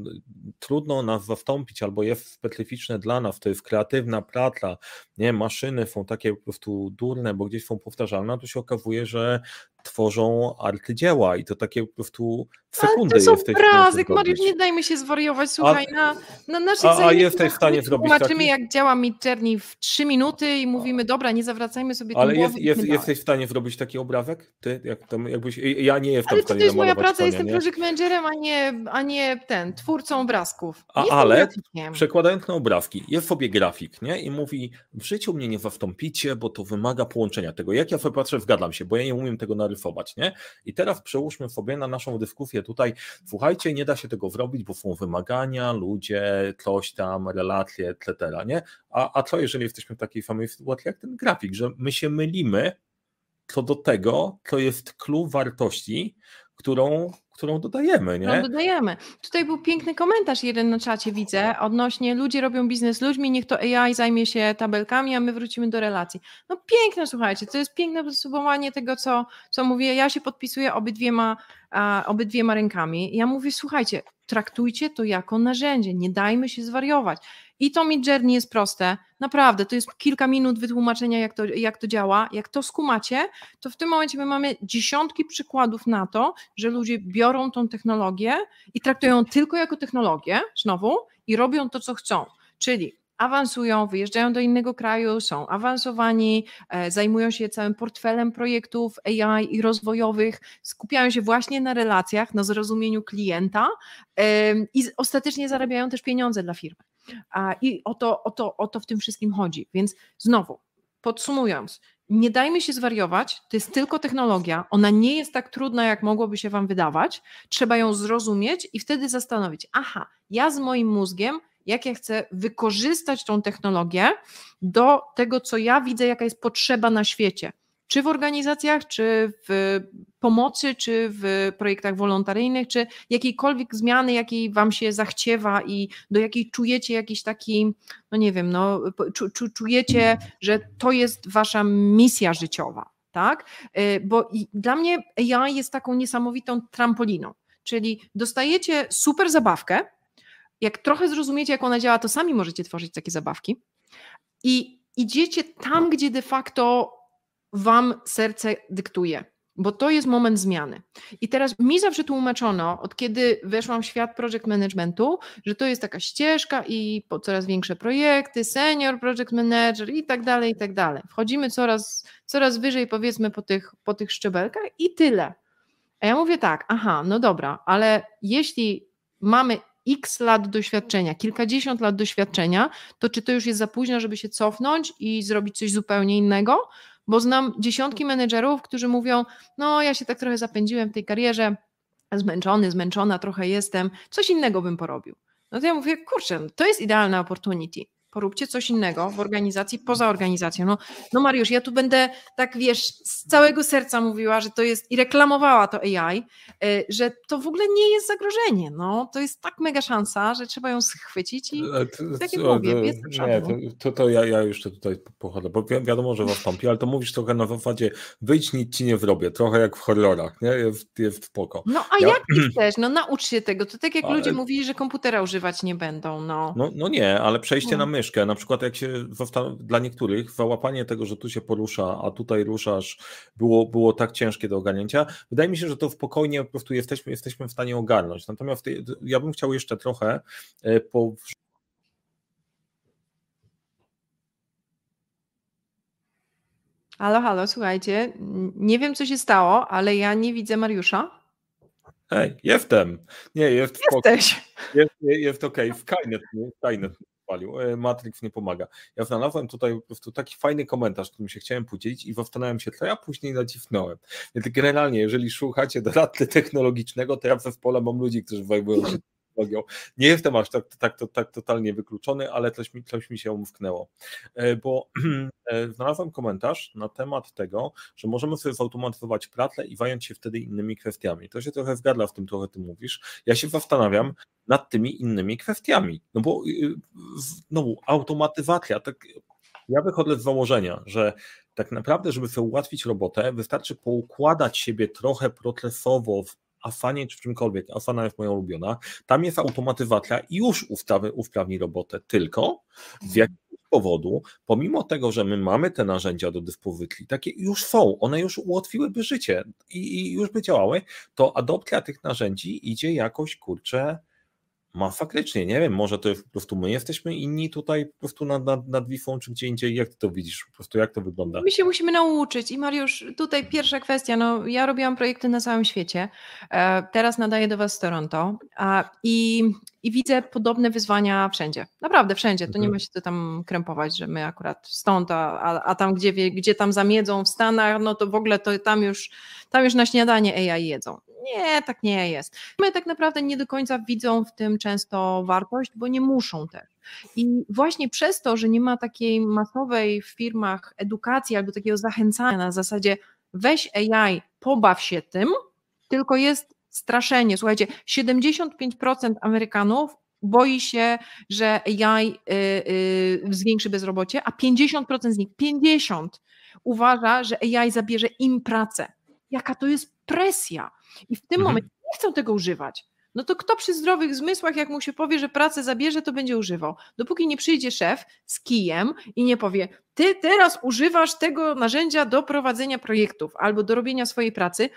trudno nas zastąpić albo jest specyficzne dla nas, to jest kreatywna praca, nie? maszyny są takie po prostu durne, bo gdzieś są powtarzalne, to się okazuje, że tworzą artydzieła i to takie po prostu sekundy Ale to jest obrazek, Mariusz, nie dajmy się zwariować, słuchaj, a, na, na naszych a, a jesteś w stanie zrobić Zobaczymy, taki... jak działa Mid Journey w trzy minuty i mówimy, dobra, nie zawracajmy sobie Ale jest, jest, jesteś w stanie zrobić taki obrazek? Ty, jak tam, jakbyś, ja nie jestem Ale w stanie to jest moja praca, jestem project managerem, a nie, a nie ten, twórcą obrazków. A, ale przekładając na obrazki, jest sobie grafik, nie? I mówi, w życiu mnie nie zastąpicie, bo to wymaga połączenia tego. Jak ja sobie patrzę, zgadzam się, bo ja nie umiem tego nie? I teraz przełóżmy sobie na naszą dyskusję tutaj, słuchajcie, nie da się tego zrobić, bo są wymagania, ludzie, coś tam, relacje, etc., nie? A, a co jeżeli jesteśmy w takiej samej sytuacji jak ten grafik, że my się mylimy co do tego, co jest clue wartości, którą, którą dodajemy, nie? Którą dodajemy. Tutaj był piękny komentarz jeden na czacie, widzę, odnośnie ludzie robią biznes z ludźmi, niech to AI zajmie się tabelkami, a my wrócimy do relacji. No piękne, słuchajcie, to jest piękne podsumowanie tego, co, co mówię. Ja się podpisuję obydwiema, obydwiema rękami. Ja mówię, słuchajcie, traktujcie to jako narzędzie, nie dajmy się zwariować. I to Mid Journey jest proste, naprawdę, to jest kilka minut wytłumaczenia, jak to, jak to działa. Jak to skumacie, to w tym momencie my mamy dziesiątki przykładów na to, że ludzie biorą tą technologię i traktują ją tylko jako technologię, znowu, i robią to, co chcą. Czyli awansują, wyjeżdżają do innego kraju, są awansowani, e, zajmują się całym portfelem projektów AI i rozwojowych, skupiają się właśnie na relacjach, na zrozumieniu klienta i ostatecznie zarabiają też pieniądze dla firmy. I o to, o, to, o to w tym wszystkim chodzi. Więc znowu, podsumując, nie dajmy się zwariować, to jest tylko technologia, ona nie jest tak trudna, jak mogłoby się Wam wydawać, trzeba ją zrozumieć i wtedy zastanowić, aha, ja z moim mózgiem, jak ja chcę wykorzystać tą technologię do tego, co ja widzę, jaka jest potrzeba na świecie czy w organizacjach, czy w pomocy, czy w projektach wolontaryjnych, czy jakiejkolwiek zmiany, jakiej Wam się zachciewa i do jakiej czujecie jakiś taki, no nie wiem, no, czu, czu, czujecie, że to jest Wasza misja życiowa, tak? Y, bo dla mnie AI jest taką niesamowitą trampoliną, czyli dostajecie super zabawkę, jak trochę zrozumiecie, jak ona działa, to sami możecie tworzyć takie zabawki i idziecie tam, gdzie de facto wam serce dyktuje, bo to jest moment zmiany. I teraz mi zawsze tłumaczono, od kiedy weszłam w świat project managementu, że to jest taka ścieżka i po coraz większe projekty, senior project manager i tak dalej, i tak dalej. Wchodzimy coraz, coraz wyżej powiedzmy po tych, po tych szczebelkach i tyle. A ja mówię tak, aha, no dobra, ale jeśli mamy x lat doświadczenia, kilkadziesiąt lat doświadczenia, to czy to już jest za późno, żeby się cofnąć i zrobić coś zupełnie innego? Bo znam dziesiątki menedżerów, którzy mówią: No, ja się tak trochę zapędziłem w tej karierze, zmęczony, zmęczona trochę jestem, coś innego bym porobił. No to ja mówię: Kurczę, to jest idealna opportunity poróbcie coś innego w organizacji, poza organizacją. No, no Mariusz, ja tu będę tak, wiesz, z całego serca mówiła, że to jest i reklamowała to AI, y, że to w ogóle nie jest zagrożenie. No, to jest tak mega szansa, że trzeba ją schwycić i e, tak jak mówię, jest Nie, to, to, to ja, ja jeszcze tutaj pochodzę, bo wi wiadomo, że wystąpi, ale to mówisz trochę na zasadzie wyjdź, nic ci nie zrobię, trochę jak w horrorach, nie? Jest, jest spoko. No a ja... jak <clears throat> chcesz? No naucz się tego, to tak jak ale... ludzie mówili, że komputera używać nie będą, no. No, no nie, ale przejście no. na myszkę, na przykład jak się dla niektórych załapanie tego, że tu się porusza, a tutaj ruszasz, było, było tak ciężkie do ogarnięcia. Wydaje mi się, że to spokojnie po prostu jesteśmy, jesteśmy w stanie ogarnąć. Natomiast ja bym chciał jeszcze trochę e, po Halo, halo, słuchajcie, nie wiem co się stało, ale ja nie widzę Mariusza. Hej, jestem. Nie, jest Jesteś. Jest, jest okej, okay. w w Skynet odpalił. E, Matrix nie pomaga. Ja znalazłem tutaj po prostu taki fajny komentarz, którym się chciałem podzielić i zastanawiam się, to ja później nacisnąłem. Więc generalnie, jeżeli słuchacie doradcy technologicznego, to ja w zespole mam ludzi, którzy zajmują się technologią. Nie jestem aż tak, tak, tak, totalnie wykluczony, ale coś mi, coś mi się umknęło. E, bo <clears throat> e, znalazłem komentarz na temat tego, że możemy sobie zautomatyzować pracę i zająć się wtedy innymi kwestiami. To się trochę zgadza w tym, trochę ty mówisz. Ja się zastanawiam nad tymi innymi kwestiami. No bo y, znowu automatyzacja, tak ja wychodzę z założenia, że tak naprawdę, żeby sobie ułatwić robotę, wystarczy poukładać siebie trochę procesowo w Afanie czy w czymkolwiek, Afana jest moja ulubiona, tam jest automatyzacja i już ustawy, usprawni robotę, tylko z mhm. jakiegoś powodu, pomimo tego, że my mamy te narzędzia do dyspozycji, takie już są, one już ułatwiłyby życie i, i już by działały, to adopcja tych narzędzi idzie jakoś, kurczę, Masakrycznie, nie wiem, może to jest po prostu my jesteśmy inni tutaj po prostu nad, nad, nad Wisłą, czy gdzie indziej, jak ty to widzisz, po prostu jak to wygląda? My się musimy nauczyć. I Mariusz, tutaj pierwsza kwestia, no ja robiłam projekty na całym świecie, e, teraz nadaję do Was z Toronto. I, i widzę podobne wyzwania wszędzie, naprawdę wszędzie, to nie mhm. ma się co tam krępować, że my akurat stąd, a, a tam gdzie, gdzie tam zamiedzą w Stanach, no to w ogóle to tam już, tam już na śniadanie AI jedzą. Nie, tak nie jest. My tak naprawdę nie do końca widzą w tym często wartość, bo nie muszą też. I właśnie przez to, że nie ma takiej masowej w firmach edukacji albo takiego zachęcania na zasadzie weź AI, pobaw się tym, tylko jest straszenie. Słuchajcie, 75% Amerykanów boi się, że AI y, y, zwiększy bezrobocie, a 50% z nich, 50% uważa, że AI zabierze im pracę. Jaka to jest presja? I w tym mhm. momencie nie chcą tego używać. No to kto przy zdrowych zmysłach, jak mu się powie, że pracę zabierze, to będzie używał. Dopóki nie przyjdzie szef z kijem i nie powie, ty teraz używasz tego narzędzia do prowadzenia projektów albo do robienia swojej pracy,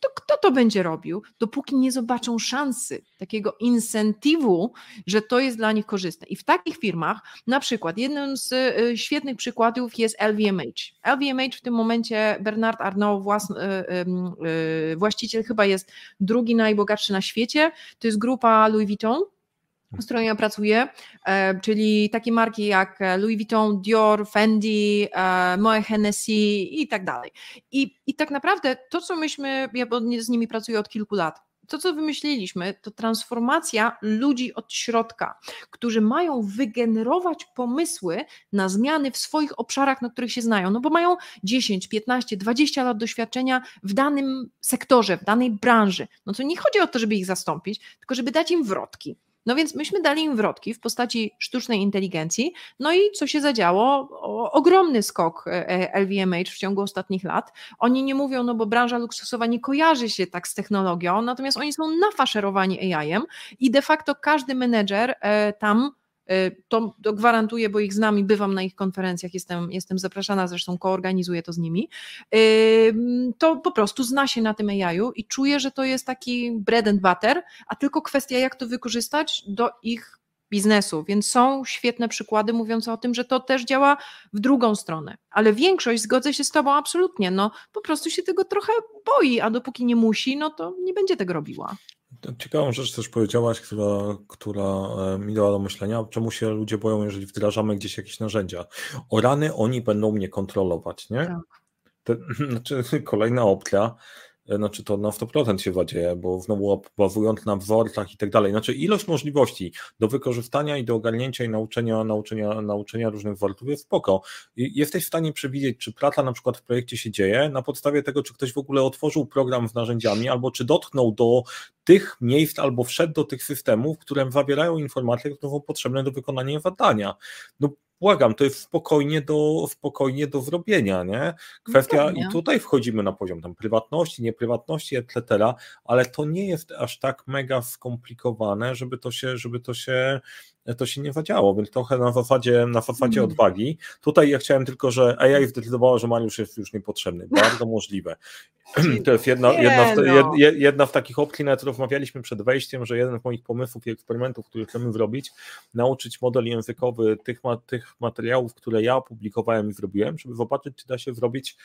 to kto to będzie robił, dopóki nie zobaczą szansy, takiego incentywu, że to jest dla nich korzystne. I w takich firmach, na przykład, jednym z y, świetnych przykładów jest LVMH. LVMH w tym momencie, Bernard Arnault, y, y, właściciel chyba jest drugi najbogatszy na świecie, to jest grupa Louis Vuitton, z którą ja pracuję, e, czyli takie marki jak Louis Vuitton, Dior, Fendi, e, Moe Hennessy i tak dalej. I, I tak naprawdę to, co myśmy, ja z nimi pracuję od kilku lat, to, co wymyśliliśmy, to transformacja ludzi od środka, którzy mają wygenerować pomysły na zmiany w swoich obszarach, na których się znają, no bo mają 10, 15, 20 lat doświadczenia w danym sektorze, w danej branży. No to nie chodzi o to, żeby ich zastąpić, tylko żeby dać im wrotki no więc myśmy dali im wrotki w postaci sztucznej inteligencji, no i co się zadziało? O, ogromny skok LVMH e, w ciągu ostatnich lat. Oni nie mówią, no bo branża luksusowa nie kojarzy się tak z technologią, natomiast oni są nafaszerowani AI-em i de facto każdy menedżer e, tam to, to gwarantuję, bo ich znam i bywam na ich konferencjach, jestem, jestem zapraszana, zresztą koorganizuję to z nimi, y, to po prostu zna się na tym AI-u i czuję, że to jest taki bread and butter, a tylko kwestia, jak to wykorzystać do ich biznesu, więc są świetne przykłady mówiące o tym, że to też działa w drugą stronę. Ale większość, zgodzę się z Tobą absolutnie, no po prostu się tego trochę boi, a dopóki nie musi, no to nie będzie tego robiła. Ciekawą rzecz też powiedziałaś, która, która e, mi dała do myślenia, czemu się ludzie boją, jeżeli wdrażamy gdzieś jakieś narzędzia. O rany oni będą mnie kontrolować, nie? Tak. To, <laughs> znaczy, kolejna opcja, znaczy to na 100% się zadzieje, bo znowu bazując na wzorcach i tak dalej, znaczy ilość możliwości do wykorzystania i do ogarnięcia i nauczenia, nauczenia, nauczenia różnych wzorców jest spoko. I jesteś w stanie przewidzieć, czy praca na przykład w projekcie się dzieje na podstawie tego, czy ktoś w ogóle otworzył program z narzędziami, albo czy dotknął do tych miejsc, albo wszedł do tych systemów, które zawierają informacje, które są potrzebne do wykonania zadania. No błagam, to jest spokojnie do, spokojnie do zrobienia, nie? Kwestia, i tutaj wchodzimy na poziom tam prywatności, nieprywatności, etc., ale to nie jest aż tak mega skomplikowane, żeby to się, żeby to się to się nie zadziało, więc trochę na zasadzie, na zasadzie mm. odwagi. Tutaj ja chciałem tylko, że AI zdecydowała, że Mariusz jest już niepotrzebny. <laughs> Bardzo możliwe. <clears throat> To jest jedna, jedna, no. jedna w takich opcji, nawet rozmawialiśmy przed wejściem, że jeden z moich pomysłów i eksperymentów, który chcemy zrobić, nauczyć model językowy tych, tych materiałów, które ja opublikowałem i zrobiłem, żeby zobaczyć, czy da się zrobić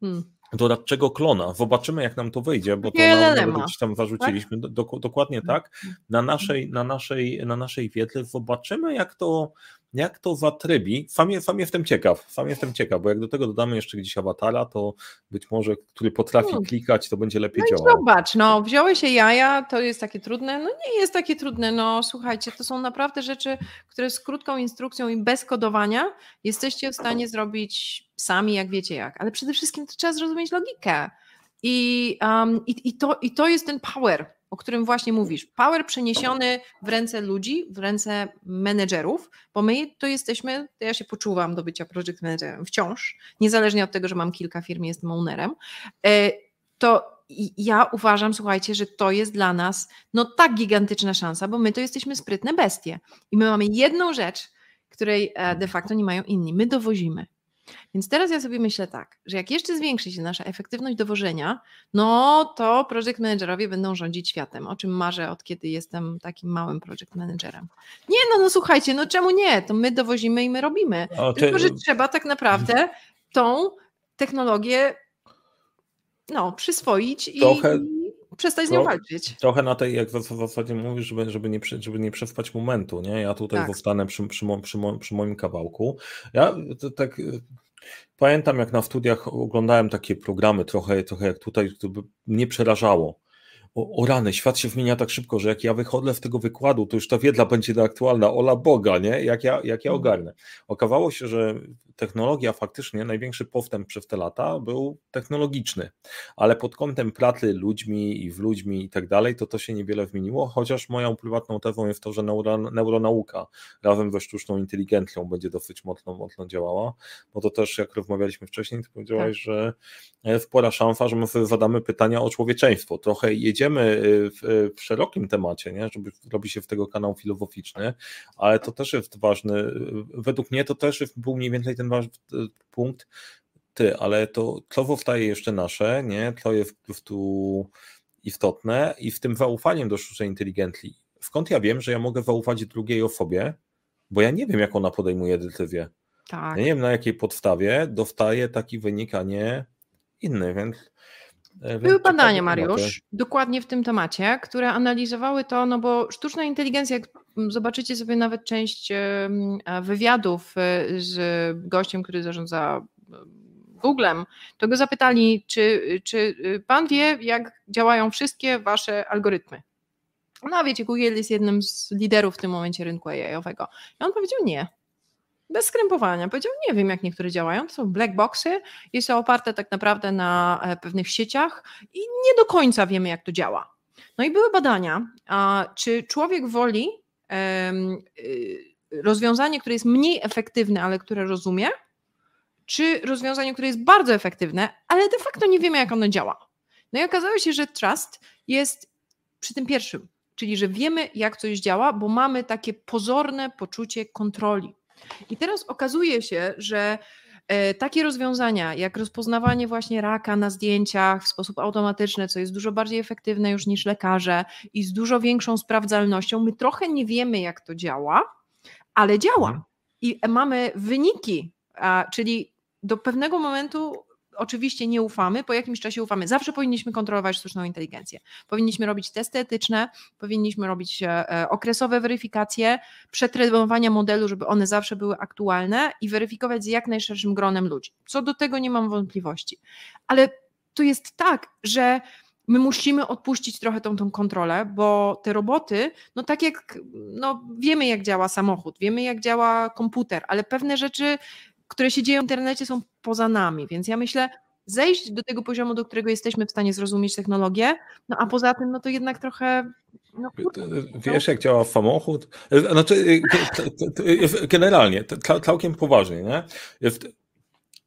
hmm doradczego klona. Zobaczymy, jak nam to wyjdzie, bo to nam gdzieś tam zarzuciliśmy. Tak? dokładnie tak. Na naszej, na, naszej, na naszej wiedzy zobaczymy, jak to, jak to zatrybi, sam, sam jestem ciekaw, sam jestem ciekaw, bo jak do tego dodamy jeszcze gdzieś awatara, to być może, który potrafi hmm. klikać, to będzie lepiej no działało. Zobacz, no wziąłeś się jaja, to jest takie trudne, no nie jest takie trudne, no słuchajcie, to są naprawdę rzeczy, które z krótką instrukcją i bez kodowania jesteście w stanie zrobić sami, jak wiecie jak, ale przede wszystkim to trzeba zrozumieć logikę. I, um, i, i, to, i to jest ten power, o którym właśnie mówisz. Power przeniesiony w ręce ludzi, w ręce menedżerów, bo my to jesteśmy, to ja się poczuwam do bycia project managerem wciąż, niezależnie od tego, że mam kilka firm, jestem ownerem, e, to ja uważam, słuchajcie, że to jest dla nas no tak gigantyczna szansa, bo my to jesteśmy sprytne bestie i my mamy jedną rzecz, której e, de facto nie mają inni. My dowozimy. Więc teraz ja sobie myślę tak, że jak jeszcze zwiększy się nasza efektywność dowożenia, no to project managerowie będą rządzić światem, o czym marzę od kiedy jestem takim małym project managerem. Nie, no, no słuchajcie, no czemu nie? To my dowozimy i my robimy. O, ty... Tylko, że trzeba tak naprawdę tą technologię no, przyswoić Trochę... i przestać z nią walczyć. Trochę na tej, jak w zasadzie mówisz, żeby, żeby, nie, żeby nie przespać momentu, nie? Ja tutaj tak. zostanę przy, przy, przy, przy, moim kawałku. Ja tak pamiętam, jak na studiach oglądałem takie programy, trochę, trochę jak tutaj, to by mnie przerażało o, o rany, świat się zmienia tak szybko, że jak ja wychodzę z tego wykładu, to już ta wiedza będzie aktualna, ola Boga, nie? Jak ja, jak ja mhm. ogarnę. Okazało się, że technologia faktycznie, największy postęp przez te lata był technologiczny, ale pod kątem pracy ludźmi i w ludźmi i tak dalej, to to się niewiele zmieniło, chociaż moją prywatną tezą jest to, że neuro, neuronauka razem ze sztuczną inteligencją będzie dosyć mocno, mocno działała, bo to też jak rozmawialiśmy wcześniej, to powiedziałaś, tak. że jest spora szansa, że my sobie zadamy pytania o człowieczeństwo. Trochę jedziemy y, w, y, w szerokim temacie, nie? żeby robi się w tego kanał filozoficzny, ale to też jest ważny, według mnie to też był mniej więcej ten ważny punkt, ty, ale to co powstaje jeszcze nasze, nie? To jest po prostu istotne i w tym zaufaniem do sztucznej inteligencji. Skąd ja wiem, że ja mogę zaufać drugiej osobie, bo ja nie wiem, jak ona podejmuje decyzję. Tak. Ja nie wiem, na jakiej podstawie dostaje taki wynik, a nie inny, więc. E, Były badania, Mariusz, dokładnie w tym temacie, które analizowały to, no bo sztuczna inteligencja, jak zobaczycie sobie nawet część wywiadów e, z gościem, który zarządza Googlem, to go zapytali, czy, czy pan wie, jak działają wszystkie wasze algorytmy. No wiecie, Google jest jednym z liderów w tym momencie rynku AI-owego. I on powiedział nie bez skrępowania. Powiedział, nie wiem jak niektóre działają, to są black boxy, jest to oparte tak naprawdę na e, pewnych sieciach i nie do końca wiemy jak to działa. No i były badania, czy człowiek woli y, rozwiązanie, które jest mniej efektywne, ale które rozumie, czy rozwiązanie, które jest bardzo efektywne, ale de facto nie wiemy jak ono działa. No i okazało się, że trust jest przy tym pierwszym, czyli że wiemy jak coś działa, bo mamy takie pozorne poczucie kontroli. I teraz okazuje się, że takie rozwiązania, jak rozpoznawanie właśnie raka na zdjęciach w sposób automatyczny, co jest dużo bardziej efektywne już niż lekarze i z dużo większą sprawdzalnością, my trochę nie wiemy, jak to działa, ale działa. Mhm. I mamy wyniki, czyli do pewnego momentu oczywiście nie ufamy, po jakimś czasie ufamy. Zawsze powinniśmy kontrolować sztuczną inteligencję. Powinniśmy robić testy etyczne, powinniśmy robić e, e, okresowe weryfikacje, przetrenowania modelu, żeby one zawsze były aktualne i weryfikować z jak najszerszym gronem ludzi. Co do tego nie mam wątpliwości. Ale to jest tak, że my musimy odpuścić trochę tą, tą kontrolę, bo te roboty, no tak jak no wiemy, jak działa samochód, wiemy, jak działa komputer, ale pewne rzeczy które się dzieją w internecie, są poza nami. Więc ja myślę, zejść do tego poziomu, do którego jesteśmy w stanie zrozumieć technologię, no a poza tym, no to jednak trochę. No, Wiesz, jak działa samochód? Znaczy, generalnie, całkiem poważnie, nie?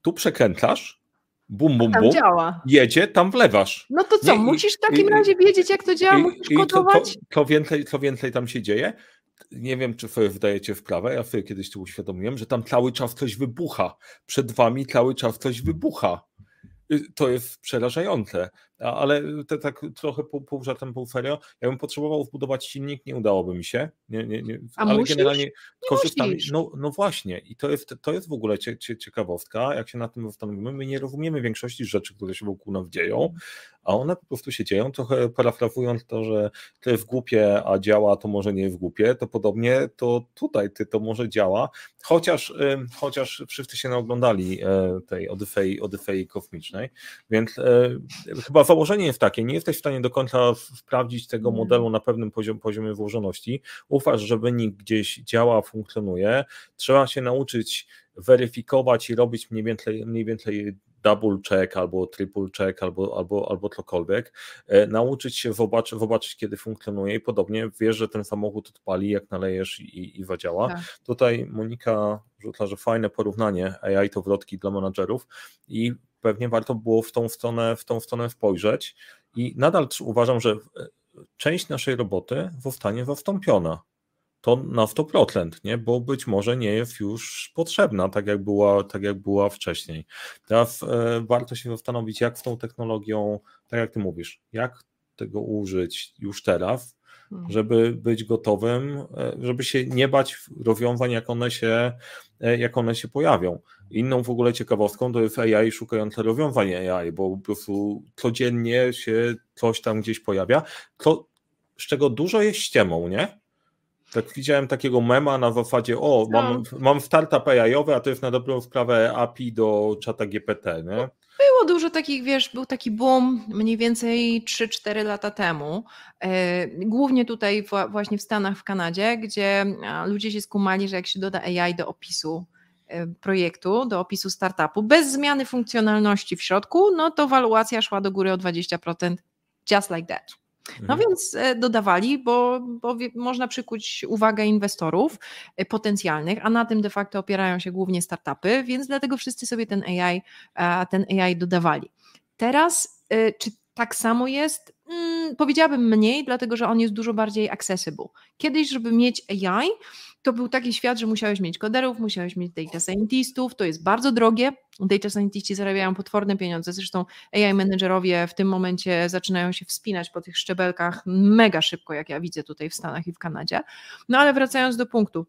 Tu przekręcasz, bum, bum, bum, działa. jedzie, tam wlewasz. No to co, nie, musisz w takim i, razie wiedzieć, jak to działa, i, musisz kodować? To, to, to, więcej, to więcej tam się dzieje, nie wiem, czy wy wydajecie wprawę, ja sobie kiedyś tu uświadomiłem, że tam cały czas coś wybucha. Przed wami cały czas coś wybucha. Y, to jest przerażające. ale te, tak trochę pół, pół żartem, pół serio, jakbym potrzebował wbudować silnik, nie udałoby mi się, nie, nie, nie, ale musisz? generalnie korzystam. No, no właśnie i to jest, to jest w ogóle cie, cie, ciekawostka, jak się na tym zastanowimy, my nie rozumiemy większości rzeczy, które się wokół nas dzieją, a one po prostu się dzieją, trochę parafrazując to, że to jest głupie, a działa, to może nie jest głupie, to podobnie to tutaj ty, to może działa, chociaż, chociaż wszyscy się naoglądali e, tej Odyfei, Odyfei kosmicznej, więc e, chyba założenie jest takie, nie jesteś w stanie do końca sprawdzić tego mhm. modelu na pewnym poziom, poziomie włożoności, ufasz, że wynik gdzieś działa, funkcjonuje, trzeba się nauczyć weryfikować i robić mniej więcej, mniej więcej double check albo triple check albo, albo, albo cokolwiek, e, nauczyć się zobaczyć, zobaczyć, kiedy funkcjonuje i podobnie wiesz, że ten samochód odpali, jak nalejesz i, i zadziała. Tak. Tutaj Monika rzuca, że fajne porównanie AI to wrotki dla menadżerów i pewnie warto było w tą stronę, w tą stronę spojrzeć i nadal uważam, że e, część naszej roboty zostanie zastąpiona to na 100%, nie? bo być może nie jest już potrzebna, tak jak była, tak jak była wcześniej. Teraz e, warto się zastanowić, jak z tą technologią, tak jak ty mówisz, jak tego użyć już teraz, hmm. żeby być gotowym, e, żeby się nie bać rozwiązań, jak one się, e, jak one się pojawią. Inną w ogóle ciekawostką to jest AI szukające rozwiązań AI, bo po prostu codziennie się coś tam gdzieś pojawia, to, z czego dużo jest ściemą, nie? Tak widziałem takiego mema na zasadzie, o, mam, no. mam startup AI-owy, a to jest na dobrą sprawę API do czata GPT, nie? Było dużo takich, wiesz, był taki boom mniej więcej 3-4 lata temu, e, głównie tutaj właśnie w Stanach, w Kanadzie, gdzie ludzie się skumali, że jak się doda AI do opisu e, projektu, do opisu startupu, bez zmiany funkcjonalności w środku, no to waluacja szła do góry o 20%, just like that. No mhm. więc e, dodawali, bo, bo można przykuć uwagę inwestorów e, potencjalnych, a na tym de facto opierają się głównie startupy, więc dlatego wszyscy sobie ten AI, ten AI dodawali. Teraz, e, czy tak samo jest? Hmm, powiedziałabym mniej, dlatego że on jest dużo bardziej accessible. Kiedyś, żeby mieć AI, to był taki świat, że musiałeś mieć koderów, musiałeś mieć data scientistów, to jest bardzo drogie. Data scientiści zarabiają potworne pieniądze. Zresztą AI menedżerowie w tym momencie zaczynają się wspinać po tych szczebelkach mega szybko, jak ja widzę tutaj w Stanach i w Kanadzie. No ale wracając do punktu,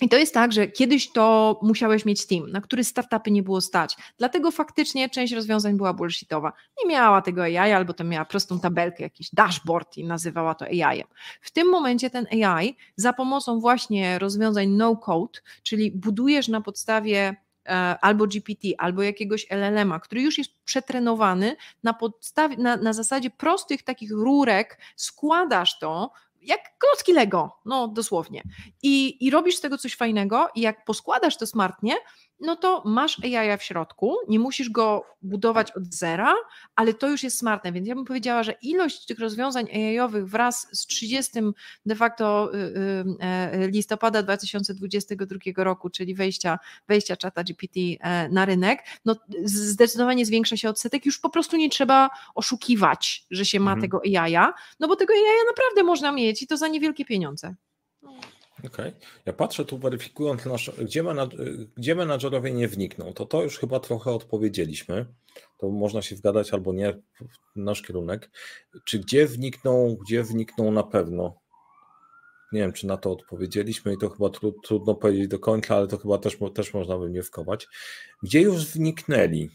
i to jest tak, że kiedyś to musiałeś mieć team, na który startupy nie było stać. Dlatego faktycznie część rozwiązań była bullshitowa. Nie miała tego AI, albo to miała prostą tabelkę, jakiś dashboard i nazywała to AI. W tym momencie ten AI za pomocą właśnie rozwiązań no-code, czyli budujesz na podstawie e, albo GPT, albo jakiegoś LLM-a, który już jest przetrenowany na, podstawie, na, na zasadzie prostych takich rurek, składasz to jak klocki Lego, no dosłownie. I, I robisz z tego coś fajnego i jak poskładasz to smartnie, no to masz AI w środku, nie musisz go budować od zera, ale to już jest smartne, więc ja bym powiedziała, że ilość tych rozwiązań AI-owych wraz z 30 de facto y, y, y, listopada 2022 roku, czyli wejścia, wejścia czata GPT e, na rynek, no zdecydowanie zwiększa się odsetek, już po prostu nie trzeba oszukiwać, że się ma mhm. tego AI, no bo tego AI naprawdę można mieć i to za niewielkie pieniądze. Okej. Okay. Ja patrzę tu weryfikując, nasz, gdzie, gdzie menadżerowie nie wnikną, to to już chyba trochę odpowiedzieliśmy. To można się zgadać albo nie nasz kierunek. Czy gdzie wnikną, gdzie wnikną na pewno? Nie wiem, czy na to odpowiedzieliśmy i to chyba tru, trudno powiedzieć do końca, ale to chyba też, też można by wnioskować. Gdzie już wniknęli?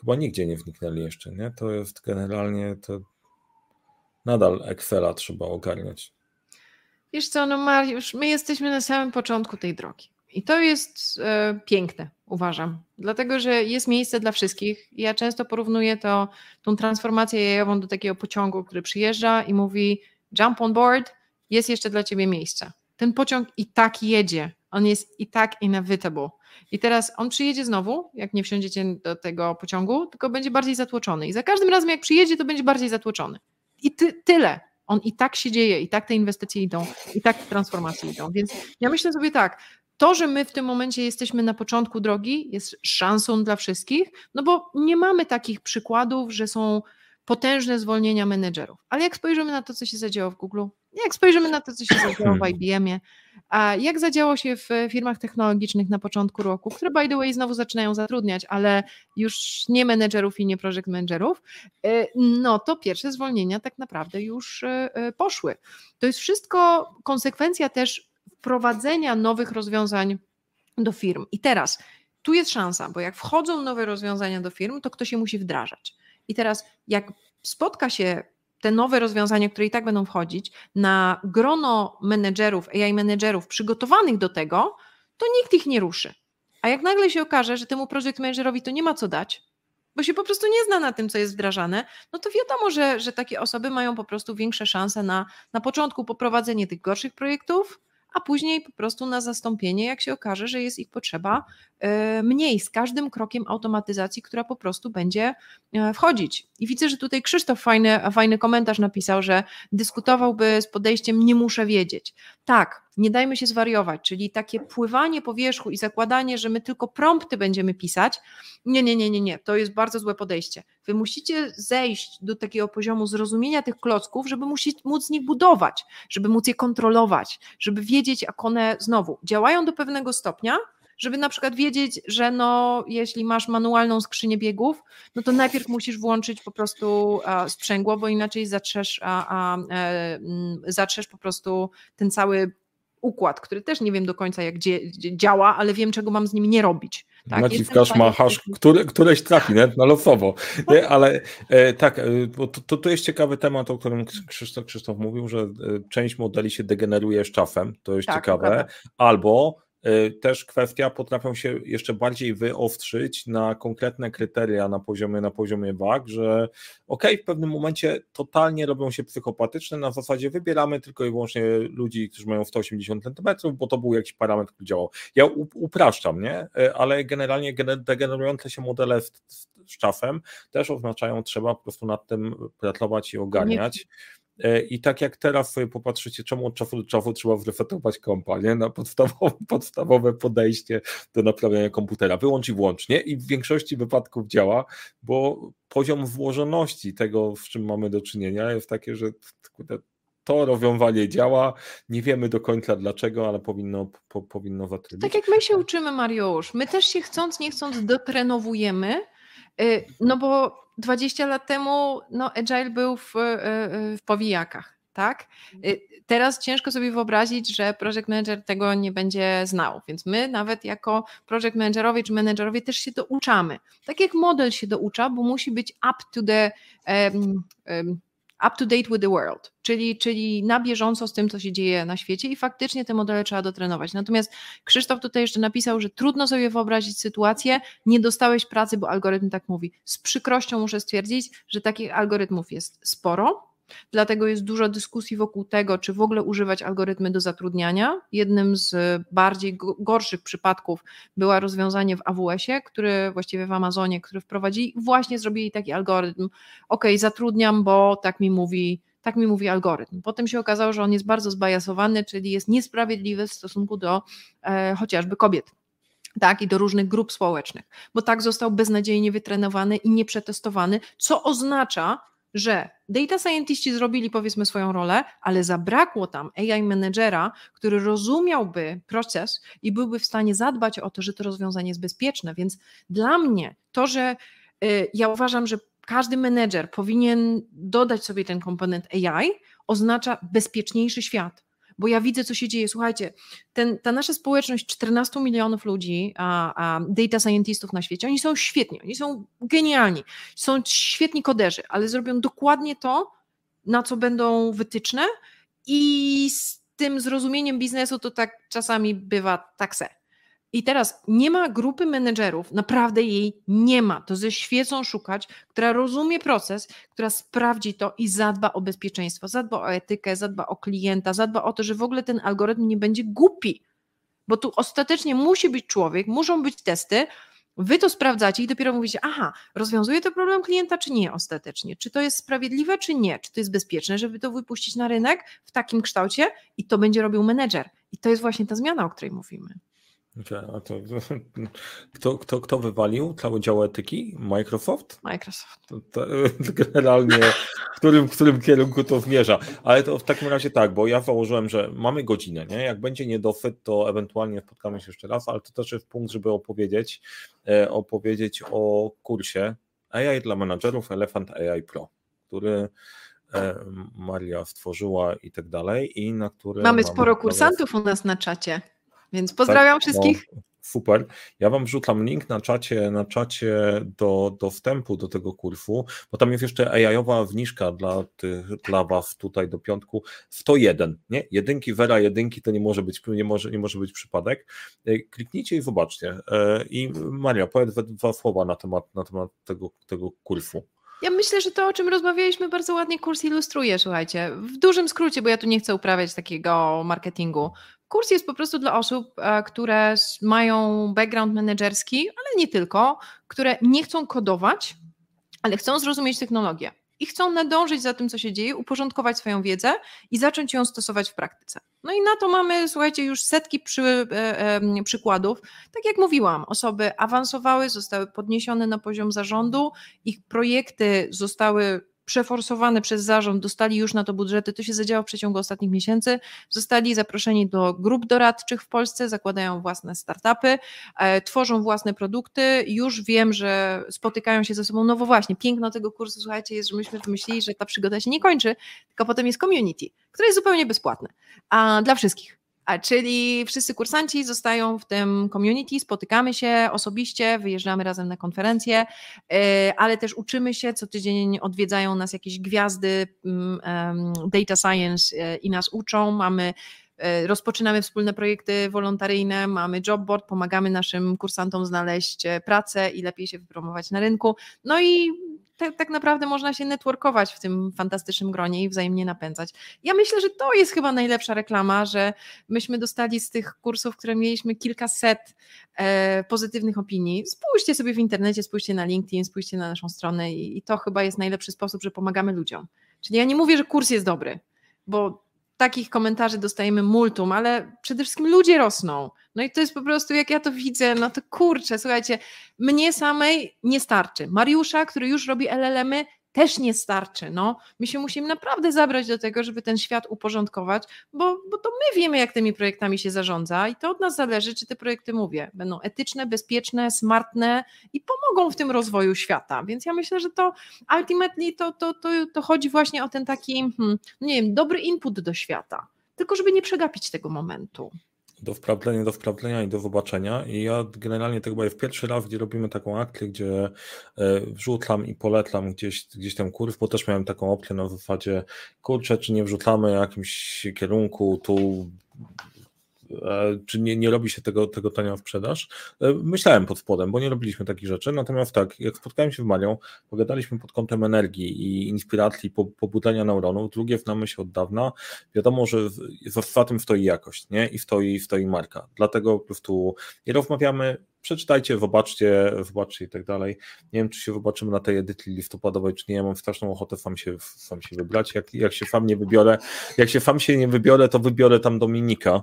Chyba nigdzie nie wniknęli jeszcze, nie? To jest generalnie to nadal Excela trzeba ogarniać. Wiesz co, no Mariusz, my jesteśmy na samym początku tej drogi. I to jest e, piękne, uważam, dlatego że jest miejsce dla wszystkich. Ja często porównuję to, tą transformację jajową do takiego pociągu, który przyjeżdża i mówi: jump on board, jest jeszcze dla ciebie miejsce. Ten pociąg i tak jedzie, on jest i tak inevitable. I teraz on przyjedzie znowu, jak nie wsiądziecie do tego pociągu, tylko będzie bardziej zatłoczony. I za każdym razem, jak przyjedzie, to będzie bardziej zatłoczony. I ty, tyle. On i tak się dzieje, i tak te inwestycje idą, i tak transformacje idą. Więc ja myślę sobie tak, to, że my w tym momencie jesteśmy na początku drogi, jest szansą dla wszystkich, no bo nie mamy takich przykładów, że są potężne zwolnienia menedżerów. Ale jak spojrzymy na to, co się zadziało w Google, jak spojrzymy na to, co się zadziało w IBM-ie, A jak zadziało się w firmach technologicznych na początku roku, które by the way znowu zaczynają zatrudniać, ale już nie menedżerów i nie project managerów, e, no to pierwsze zwolnienia tak naprawdę już e, e, poszły. To jest wszystko konsekwencja też wprowadzenia nowych rozwiązań do firm. I teraz tu jest szansa, bo jak wchodzą nowe rozwiązania do firm, to ktoś się musi wdrażać. I teraz jak spotka się te nowe rozwiązania, które i tak będą wchodzić, na grono menedżerów, AI menedżerów przygotowanych do tego, to nikt ich nie ruszy. A jak nagle się okaże, że temu project managerowi to nie ma co dać, bo się po prostu nie zna na tym, co jest wdrażane, no to wiadomo, że, że takie osoby mają po prostu większe szanse na, na początku poprowadzenie tych gorszych projektów, a później po prostu na zastąpienie, jak się okaże, że jest ich potrzeba mniej z każdym krokiem automatyzacji, która po prostu będzie e, wchodzić. I widzę, że tutaj Krzysztof fajny, fajny komentarz napisał, że dyskutowałby z podejściem nie muszę wiedzieć. Tak, nie dajmy się zwariować, czyli takie pływanie po wierzchu i zakładanie, że my tylko prompty będziemy pisać. Nie, nie, nie, nie, nie, to jest bardzo złe podejście. Wy musicie zejść do takiego poziomu zrozumienia tych klocków, żeby móc z nich budować, żeby móc je kontrolować, żeby wiedzieć, jak one znowu działają do pewnego stopnia, żeby na przykład wiedzieć, że no, jeśli masz manualną skrzynię biegów, no to najpierw musisz włączyć po prostu a, sprzęgło, bo inaczej zatrzesz, a, a, e, mm, zatrzesz po prostu ten cały układ, który też nie wiem do końca jak działa, ale wiem czego mam z nim nie robić. Tak? Naciskasz, machasz, który, któreś trafi, nie? na losowo. Nie? Ale e, tak, e, bo to, to jest ciekawy temat, o którym Krzysztof, Krzysztof mówił, że e, część modeli się degeneruje z czasem, to jest tak, ciekawe, albo E, też kwestia, potrafią się jeszcze bardziej wyostrzyć na konkretne kryteria na poziomie, na poziomie wag, że ok, w pewnym momencie totalnie robią się psychopatyczne, na zasadzie wybieramy tylko i wyłącznie ludzi, którzy mają 180 cm, bo to był jakiś parametr, który działał. Ja upraszczam, nie? E, ale generalnie degenerujące się modele z, z czasem też oznaczają, trzeba po prostu nad tym pracować i ogarniać. Nie E, I tak jak teraz sobie popatrzycie, czemu od czasu do czasu trzeba zresetować kompa, nie? na podstawowe, <laughs> podstawowe podejście do naprawiania komputera. Wyłącz i włącz, nie? I w większości wypadków działa, bo poziom włożoności tego, z czym mamy do czynienia, jest takie, że to rozwiązanie działa, nie wiemy do końca dlaczego, ale powinno, po, powinno zatrybić. Tak jak my się uczymy, Mariusz, my też się chcąc, nie chcąc dotrenowujemy, y, no bo 20 lat temu no, Agile był w, e, e, w powijakach. Tak? Y, teraz ciężko sobie wyobrazić, że project manager tego nie będzie znał, więc my nawet jako project managerowie czy menedżerowie też się douczamy. Tak jak model się doucza, bo musi być up to the um, um, up to date with the world, czyli, czyli na bieżąco z tym, co się dzieje na świecie i faktycznie te modele trzeba dotrenować. Natomiast Krzysztof tutaj jeszcze napisał, że trudno sobie wyobrazić sytuację, nie dostałeś pracy, bo algorytm tak mówi. Z przykrością muszę stwierdzić, że takich algorytmów jest sporo, Dlatego jest dużo dyskusji wokół tego, czy w ogóle używać algorytmy do zatrudniania. Jednym z bardziej gorszych przypadków było rozwiązanie w AWS-ie, który właściwie w Amazonie, który wprowadzili, właśnie zrobili taki algorytm. OK, zatrudniam, bo tak mi mówi tak mi mówi algorytm. Potem się okazało, że on jest bardzo zbajasowany, czyli jest niesprawiedliwy w stosunku do e, chociażby kobiet. Tak, i do różnych grup społecznych, bo tak został beznadziejnie wytrenowany i nieprzetestowany, co oznacza, że data scientiści zrobili powiedzmy swoją rolę, ale zabrakło tam AI menedżera, który rozumiałby proces i byłby w stanie zadbać o to, że to rozwiązanie jest bezpieczne. Więc dla mnie to, że y, ja uważam, że każdy menedżer powinien dodać sobie ten komponent AI, oznacza bezpieczniejszy świat bo ja widzę, co się dzieje. Słuchajcie, ten, ta nasza społeczność 14 milionów ludzi, a, a data scientistów na świecie, oni są świetni, oni są genialni, są świetni koderzy, ale zrobią dokładnie to, na co będą wytyczne i z tym zrozumieniem biznesu to tak czasami bywa tak se. I teraz nie ma grupy menedżerów, naprawdę jej nie ma. To ze świecą szukać, która rozumie proces, która sprawdzi to i zadba o bezpieczeństwo, zadba o etykę, zadba o klienta, zadba o to, że w ogóle ten algorytm nie będzie głupi. Bo tu ostatecznie musi być człowiek, muszą być testy, Wy to sprawdzacie i dopiero mówicie, aha, rozwiązuje to problem klienta, czy nie ostatecznie? Czy to jest sprawiedliwe, czy nie? Czy to jest bezpieczne, żeby to wypuścić na rynek w takim kształcie? I to będzie robił menedżer. I to jest właśnie ta zmiana, o której mówimy. A to, kto, kto, kto wywalił cały dział etyki? Microsoft? Microsoft. To, to, <laughs> generalnie w którym, w którym kierunku to zmierza. Ale to w takim razie tak, bo ja założyłem, że mamy godzinę, nie? Jak będzie niedosyt, to ewentualnie spotkamy się jeszcze raz, ale to też jest punkt, żeby opowiedzieć, e, opowiedzieć o kursie AI dla menadżerów Elephant AI Pro, który e, Maria stworzyła i tak dalej i na który mamy sporo kursantów u nas na czacie. Więc pozdrawiam tak, wszystkich. No, super. Ja Wam wrzucam link na czacie, na czacie do, do wstępu do tego kursu, bo tam jest jeszcze AI-owa wniżka dla, tych, dla Was tutaj do piątku 101, nie? Jedynki, Vera, jedynki to nie może być, nie może, nie może być przypadek. E, kliknijcie i zobaczcie. E, I Maria, powiedz dwa słowa na temat, na temat tego, tego kursu. Ja myślę, że to, o czym rozmawialiśmy, bardzo ładnie kurs ilustruje, słuchajcie. W dużym skrócie, bo ja tu nie chcę uprawiać takiego marketingu. Kurs jest po prostu dla osób, e, które mają background menedżerski, ale nie tylko, które nie chcą kodować, ale chcą zrozumieć technologię i chcą nadążyć za tym, co się dzieje, uporządkować swoją wiedzę i zacząć ją stosować w praktyce. No i na to mamy, słuchajcie, już setki przy, e, e, przykładów. Tak jak mówiłam, osoby awansowały, zostały podniesione na poziom zarządu, ich projekty zostały przeforsowane przez zarząd, dostali już na to budżety, to się zadziało w przeciągu ostatnich miesięcy, zostali zaproszeni do grup doradczych w Polsce, zakładają własne startupy, e, tworzą własne produkty, już wiem, że spotykają się ze sobą, no bo właśnie, piękno tego kursu, słuchajcie, jest, że myśmy wymyślili, że ta przygoda się nie kończy, tylko potem jest community, które jest zupełnie bezpłatne, a dla wszystkich. A czyli wszyscy kursanci zostają w tym community, spotykamy się osobiście, wyjeżdżamy razem na konferencje, e, ale też uczymy się, co tydzień odwiedzają nas jakieś gwiazdy mm, data science e, i nas uczą. Mamy e, rozpoczynamy wspólne projekty wolontaryjne, mamy jobboard, pomagamy naszym kursantom znaleźć pracę i lepiej się wypromować na rynku. No i tak, tak naprawdę można się networkować w tym fantastycznym gronie i wzajemnie napędzać. Ja myślę, że to jest chyba najlepsza reklama, że myśmy dostali z tych kursów, które mieliśmy kilkaset e, pozytywnych opinii. Spójrzcie sobie w internecie, spójrzcie na LinkedIn, spójrzcie na naszą stronę i, i to chyba jest najlepszy sposób, że pomagamy ludziom. Czyli ja nie mówię, że kurs jest dobry, bo takich komentarzy dostajemy multum, ale przede wszystkim ludzie rosną. No i to jest po prostu, jak ja to widzę, no to kurczę, słuchajcie, mnie samej nie starczy. Mariusza, który już robi LLM-y, też nie starczy. No. My się musimy naprawdę zabrać do tego, żeby ten świat uporządkować, bo, bo to my wiemy, jak tymi projektami się zarządza i to od nas zależy, czy te projekty, mówię, będą etyczne, bezpieczne, smartne i pomogą w tym rozwoju świata. Więc ja myślę, że to ultimately to, to, to, to chodzi właśnie o ten taki, hmm, nie wiem, dobry input do świata. Tylko żeby nie przegapić tego momentu do wprawdzenia, do wprawdzenia i do zobaczenia. I ja generalnie to chyba jest pierwszy raz, gdzie robimy taką akcję, gdzie e, wrzucam i polecam gdzieś, gdzieś ten kurs, bo też miałem taką opcję na zasadzie, kurczę, czy nie wrzucamy jakimś kierunku, tu czy nie, nie robi się tego, tego tania w sprzedaż? E, myślałem pod spodem, bo nie robiliśmy takich rzeczy, natomiast tak, jak spotkałem się w Marią, pogadaliśmy pod kątem energii i inspiracji, pobudzenia neuronów, drugie znamy się od dawna, wiadomo, że za tym stoi jakość, nie? I stoi, stoi marka, dlatego po prostu nie rozmawiamy, przeczytajcie, zobaczcie, zobaczcie i tak dalej. Nie wiem, czy się zobaczymy na tej edycji listopadowej, czy nie. Ja mam straszną ochotę sam się, sam się wybrać. Jak, jak się sam nie wybiorę, jak się sam się nie wybiorę, to wybiorę tam Dominika,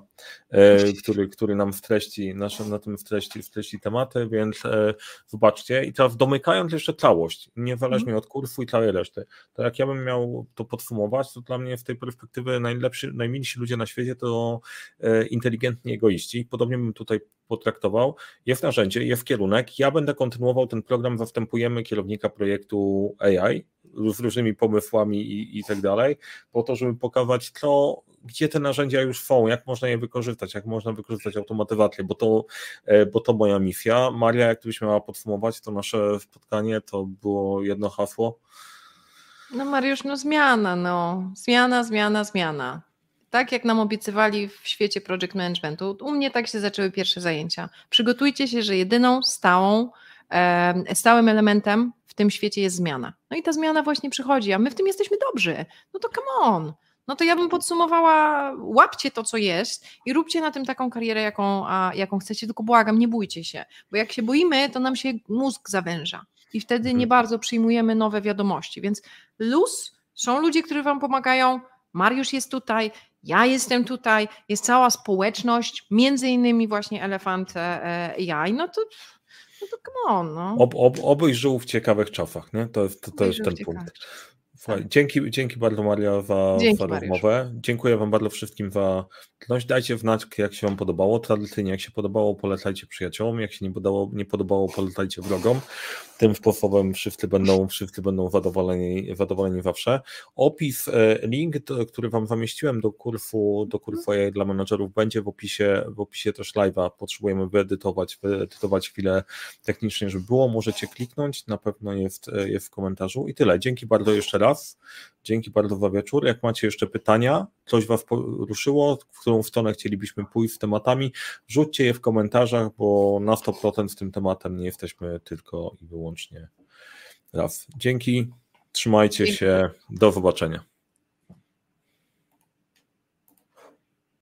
e, który, który nam w treści, naszym, na tym w treści, w treści tematy, więc e, zobaczcie. I teraz domykając jeszcze całość, niezależnie mm. od kursu i całej reszty, to jak ja bym miał to podsumować, to dla mnie w tej perspektywy najlepszy, najmilsi ludzie na świecie to e, inteligentni egoiści. Podobnie bym tutaj potraktował, jest narzędzie, jest kierunek. Ja będę kontynuował ten program, zastępujemy kierownika projektu AI z różnymi pomysłami i, i tak dalej, po to, żeby pokazać, co, gdzie te narzędzia już są, jak można je wykorzystać, jak można wykorzystać automatyzację, bo to, e, bo to moja misja. Maria, jak miała podsumować to nasze spotkanie, to było jedno hasło. No Mariusz, no zmiana, no. Zmiana, zmiana, zmiana tak jak nam obiecywali w świecie project managementu, u mnie tak się zaczęły pierwsze zajęcia. Przygotujcie się, że jedyną stałą, stałym elementem w tym świecie jest zmiana. No i ta zmiana właśnie przychodzi, a my w tym jesteśmy dobrzy. No to come on. No to ja bym podsumowała, łapcie to, co jest i róbcie na tym taką karierę, jaką, a, jaką chcecie, tylko błagam, nie bójcie się, bo jak się boimy, to nam się mózg zawęża i wtedy nie mhm. bardzo przyjmujemy nowe wiadomości, więc luz, są ludzie, którzy wam pomagają, Mariusz jest tutaj, ja jestem tutaj, jest cała społeczność, między innymi właśnie Elefant AI, no to no to come on, no. Ob, ob, w ciekawych czasach, nie? To, to, to jest ten punkt. Słuchaj, dzięki, dzięki bardzo Maria za, dzięki, za rozmowę. Dziękuję Wam bardzo wszystkim za trudność. Dajcie znać, jak się Wam podobało. Tradycyjnie, jak się podobało, polecajcie przyjaciołom. Jak się nie podobało, nie podobało polecajcie wrogom. Tym sposobem wszyscy będą, wszyscy będą zadowoleni, zadowoleni zawsze. Opis, e, link, który Wam zamieściłem do kursu, do kursu AI dla menadżerów będzie w opisie, w opisie też live'a. Potrzebujemy wyedytować, wyedytować chwilę technicznie, żeby było. Możecie kliknąć, na pewno jest, jest w komentarzu. I tyle. Dzięki bardzo jeszcze raz. Dzięki bardzo za wieczór. Jak macie jeszcze pytania, coś Was poruszyło, w którą stronę chcielibyśmy pójść z tematami, wrzućcie je w komentarzach, bo na 100% z tym tematem nie jesteśmy tylko i wyłącznie raz. Dzięki, trzymajcie Dzięki. się, do zobaczenia.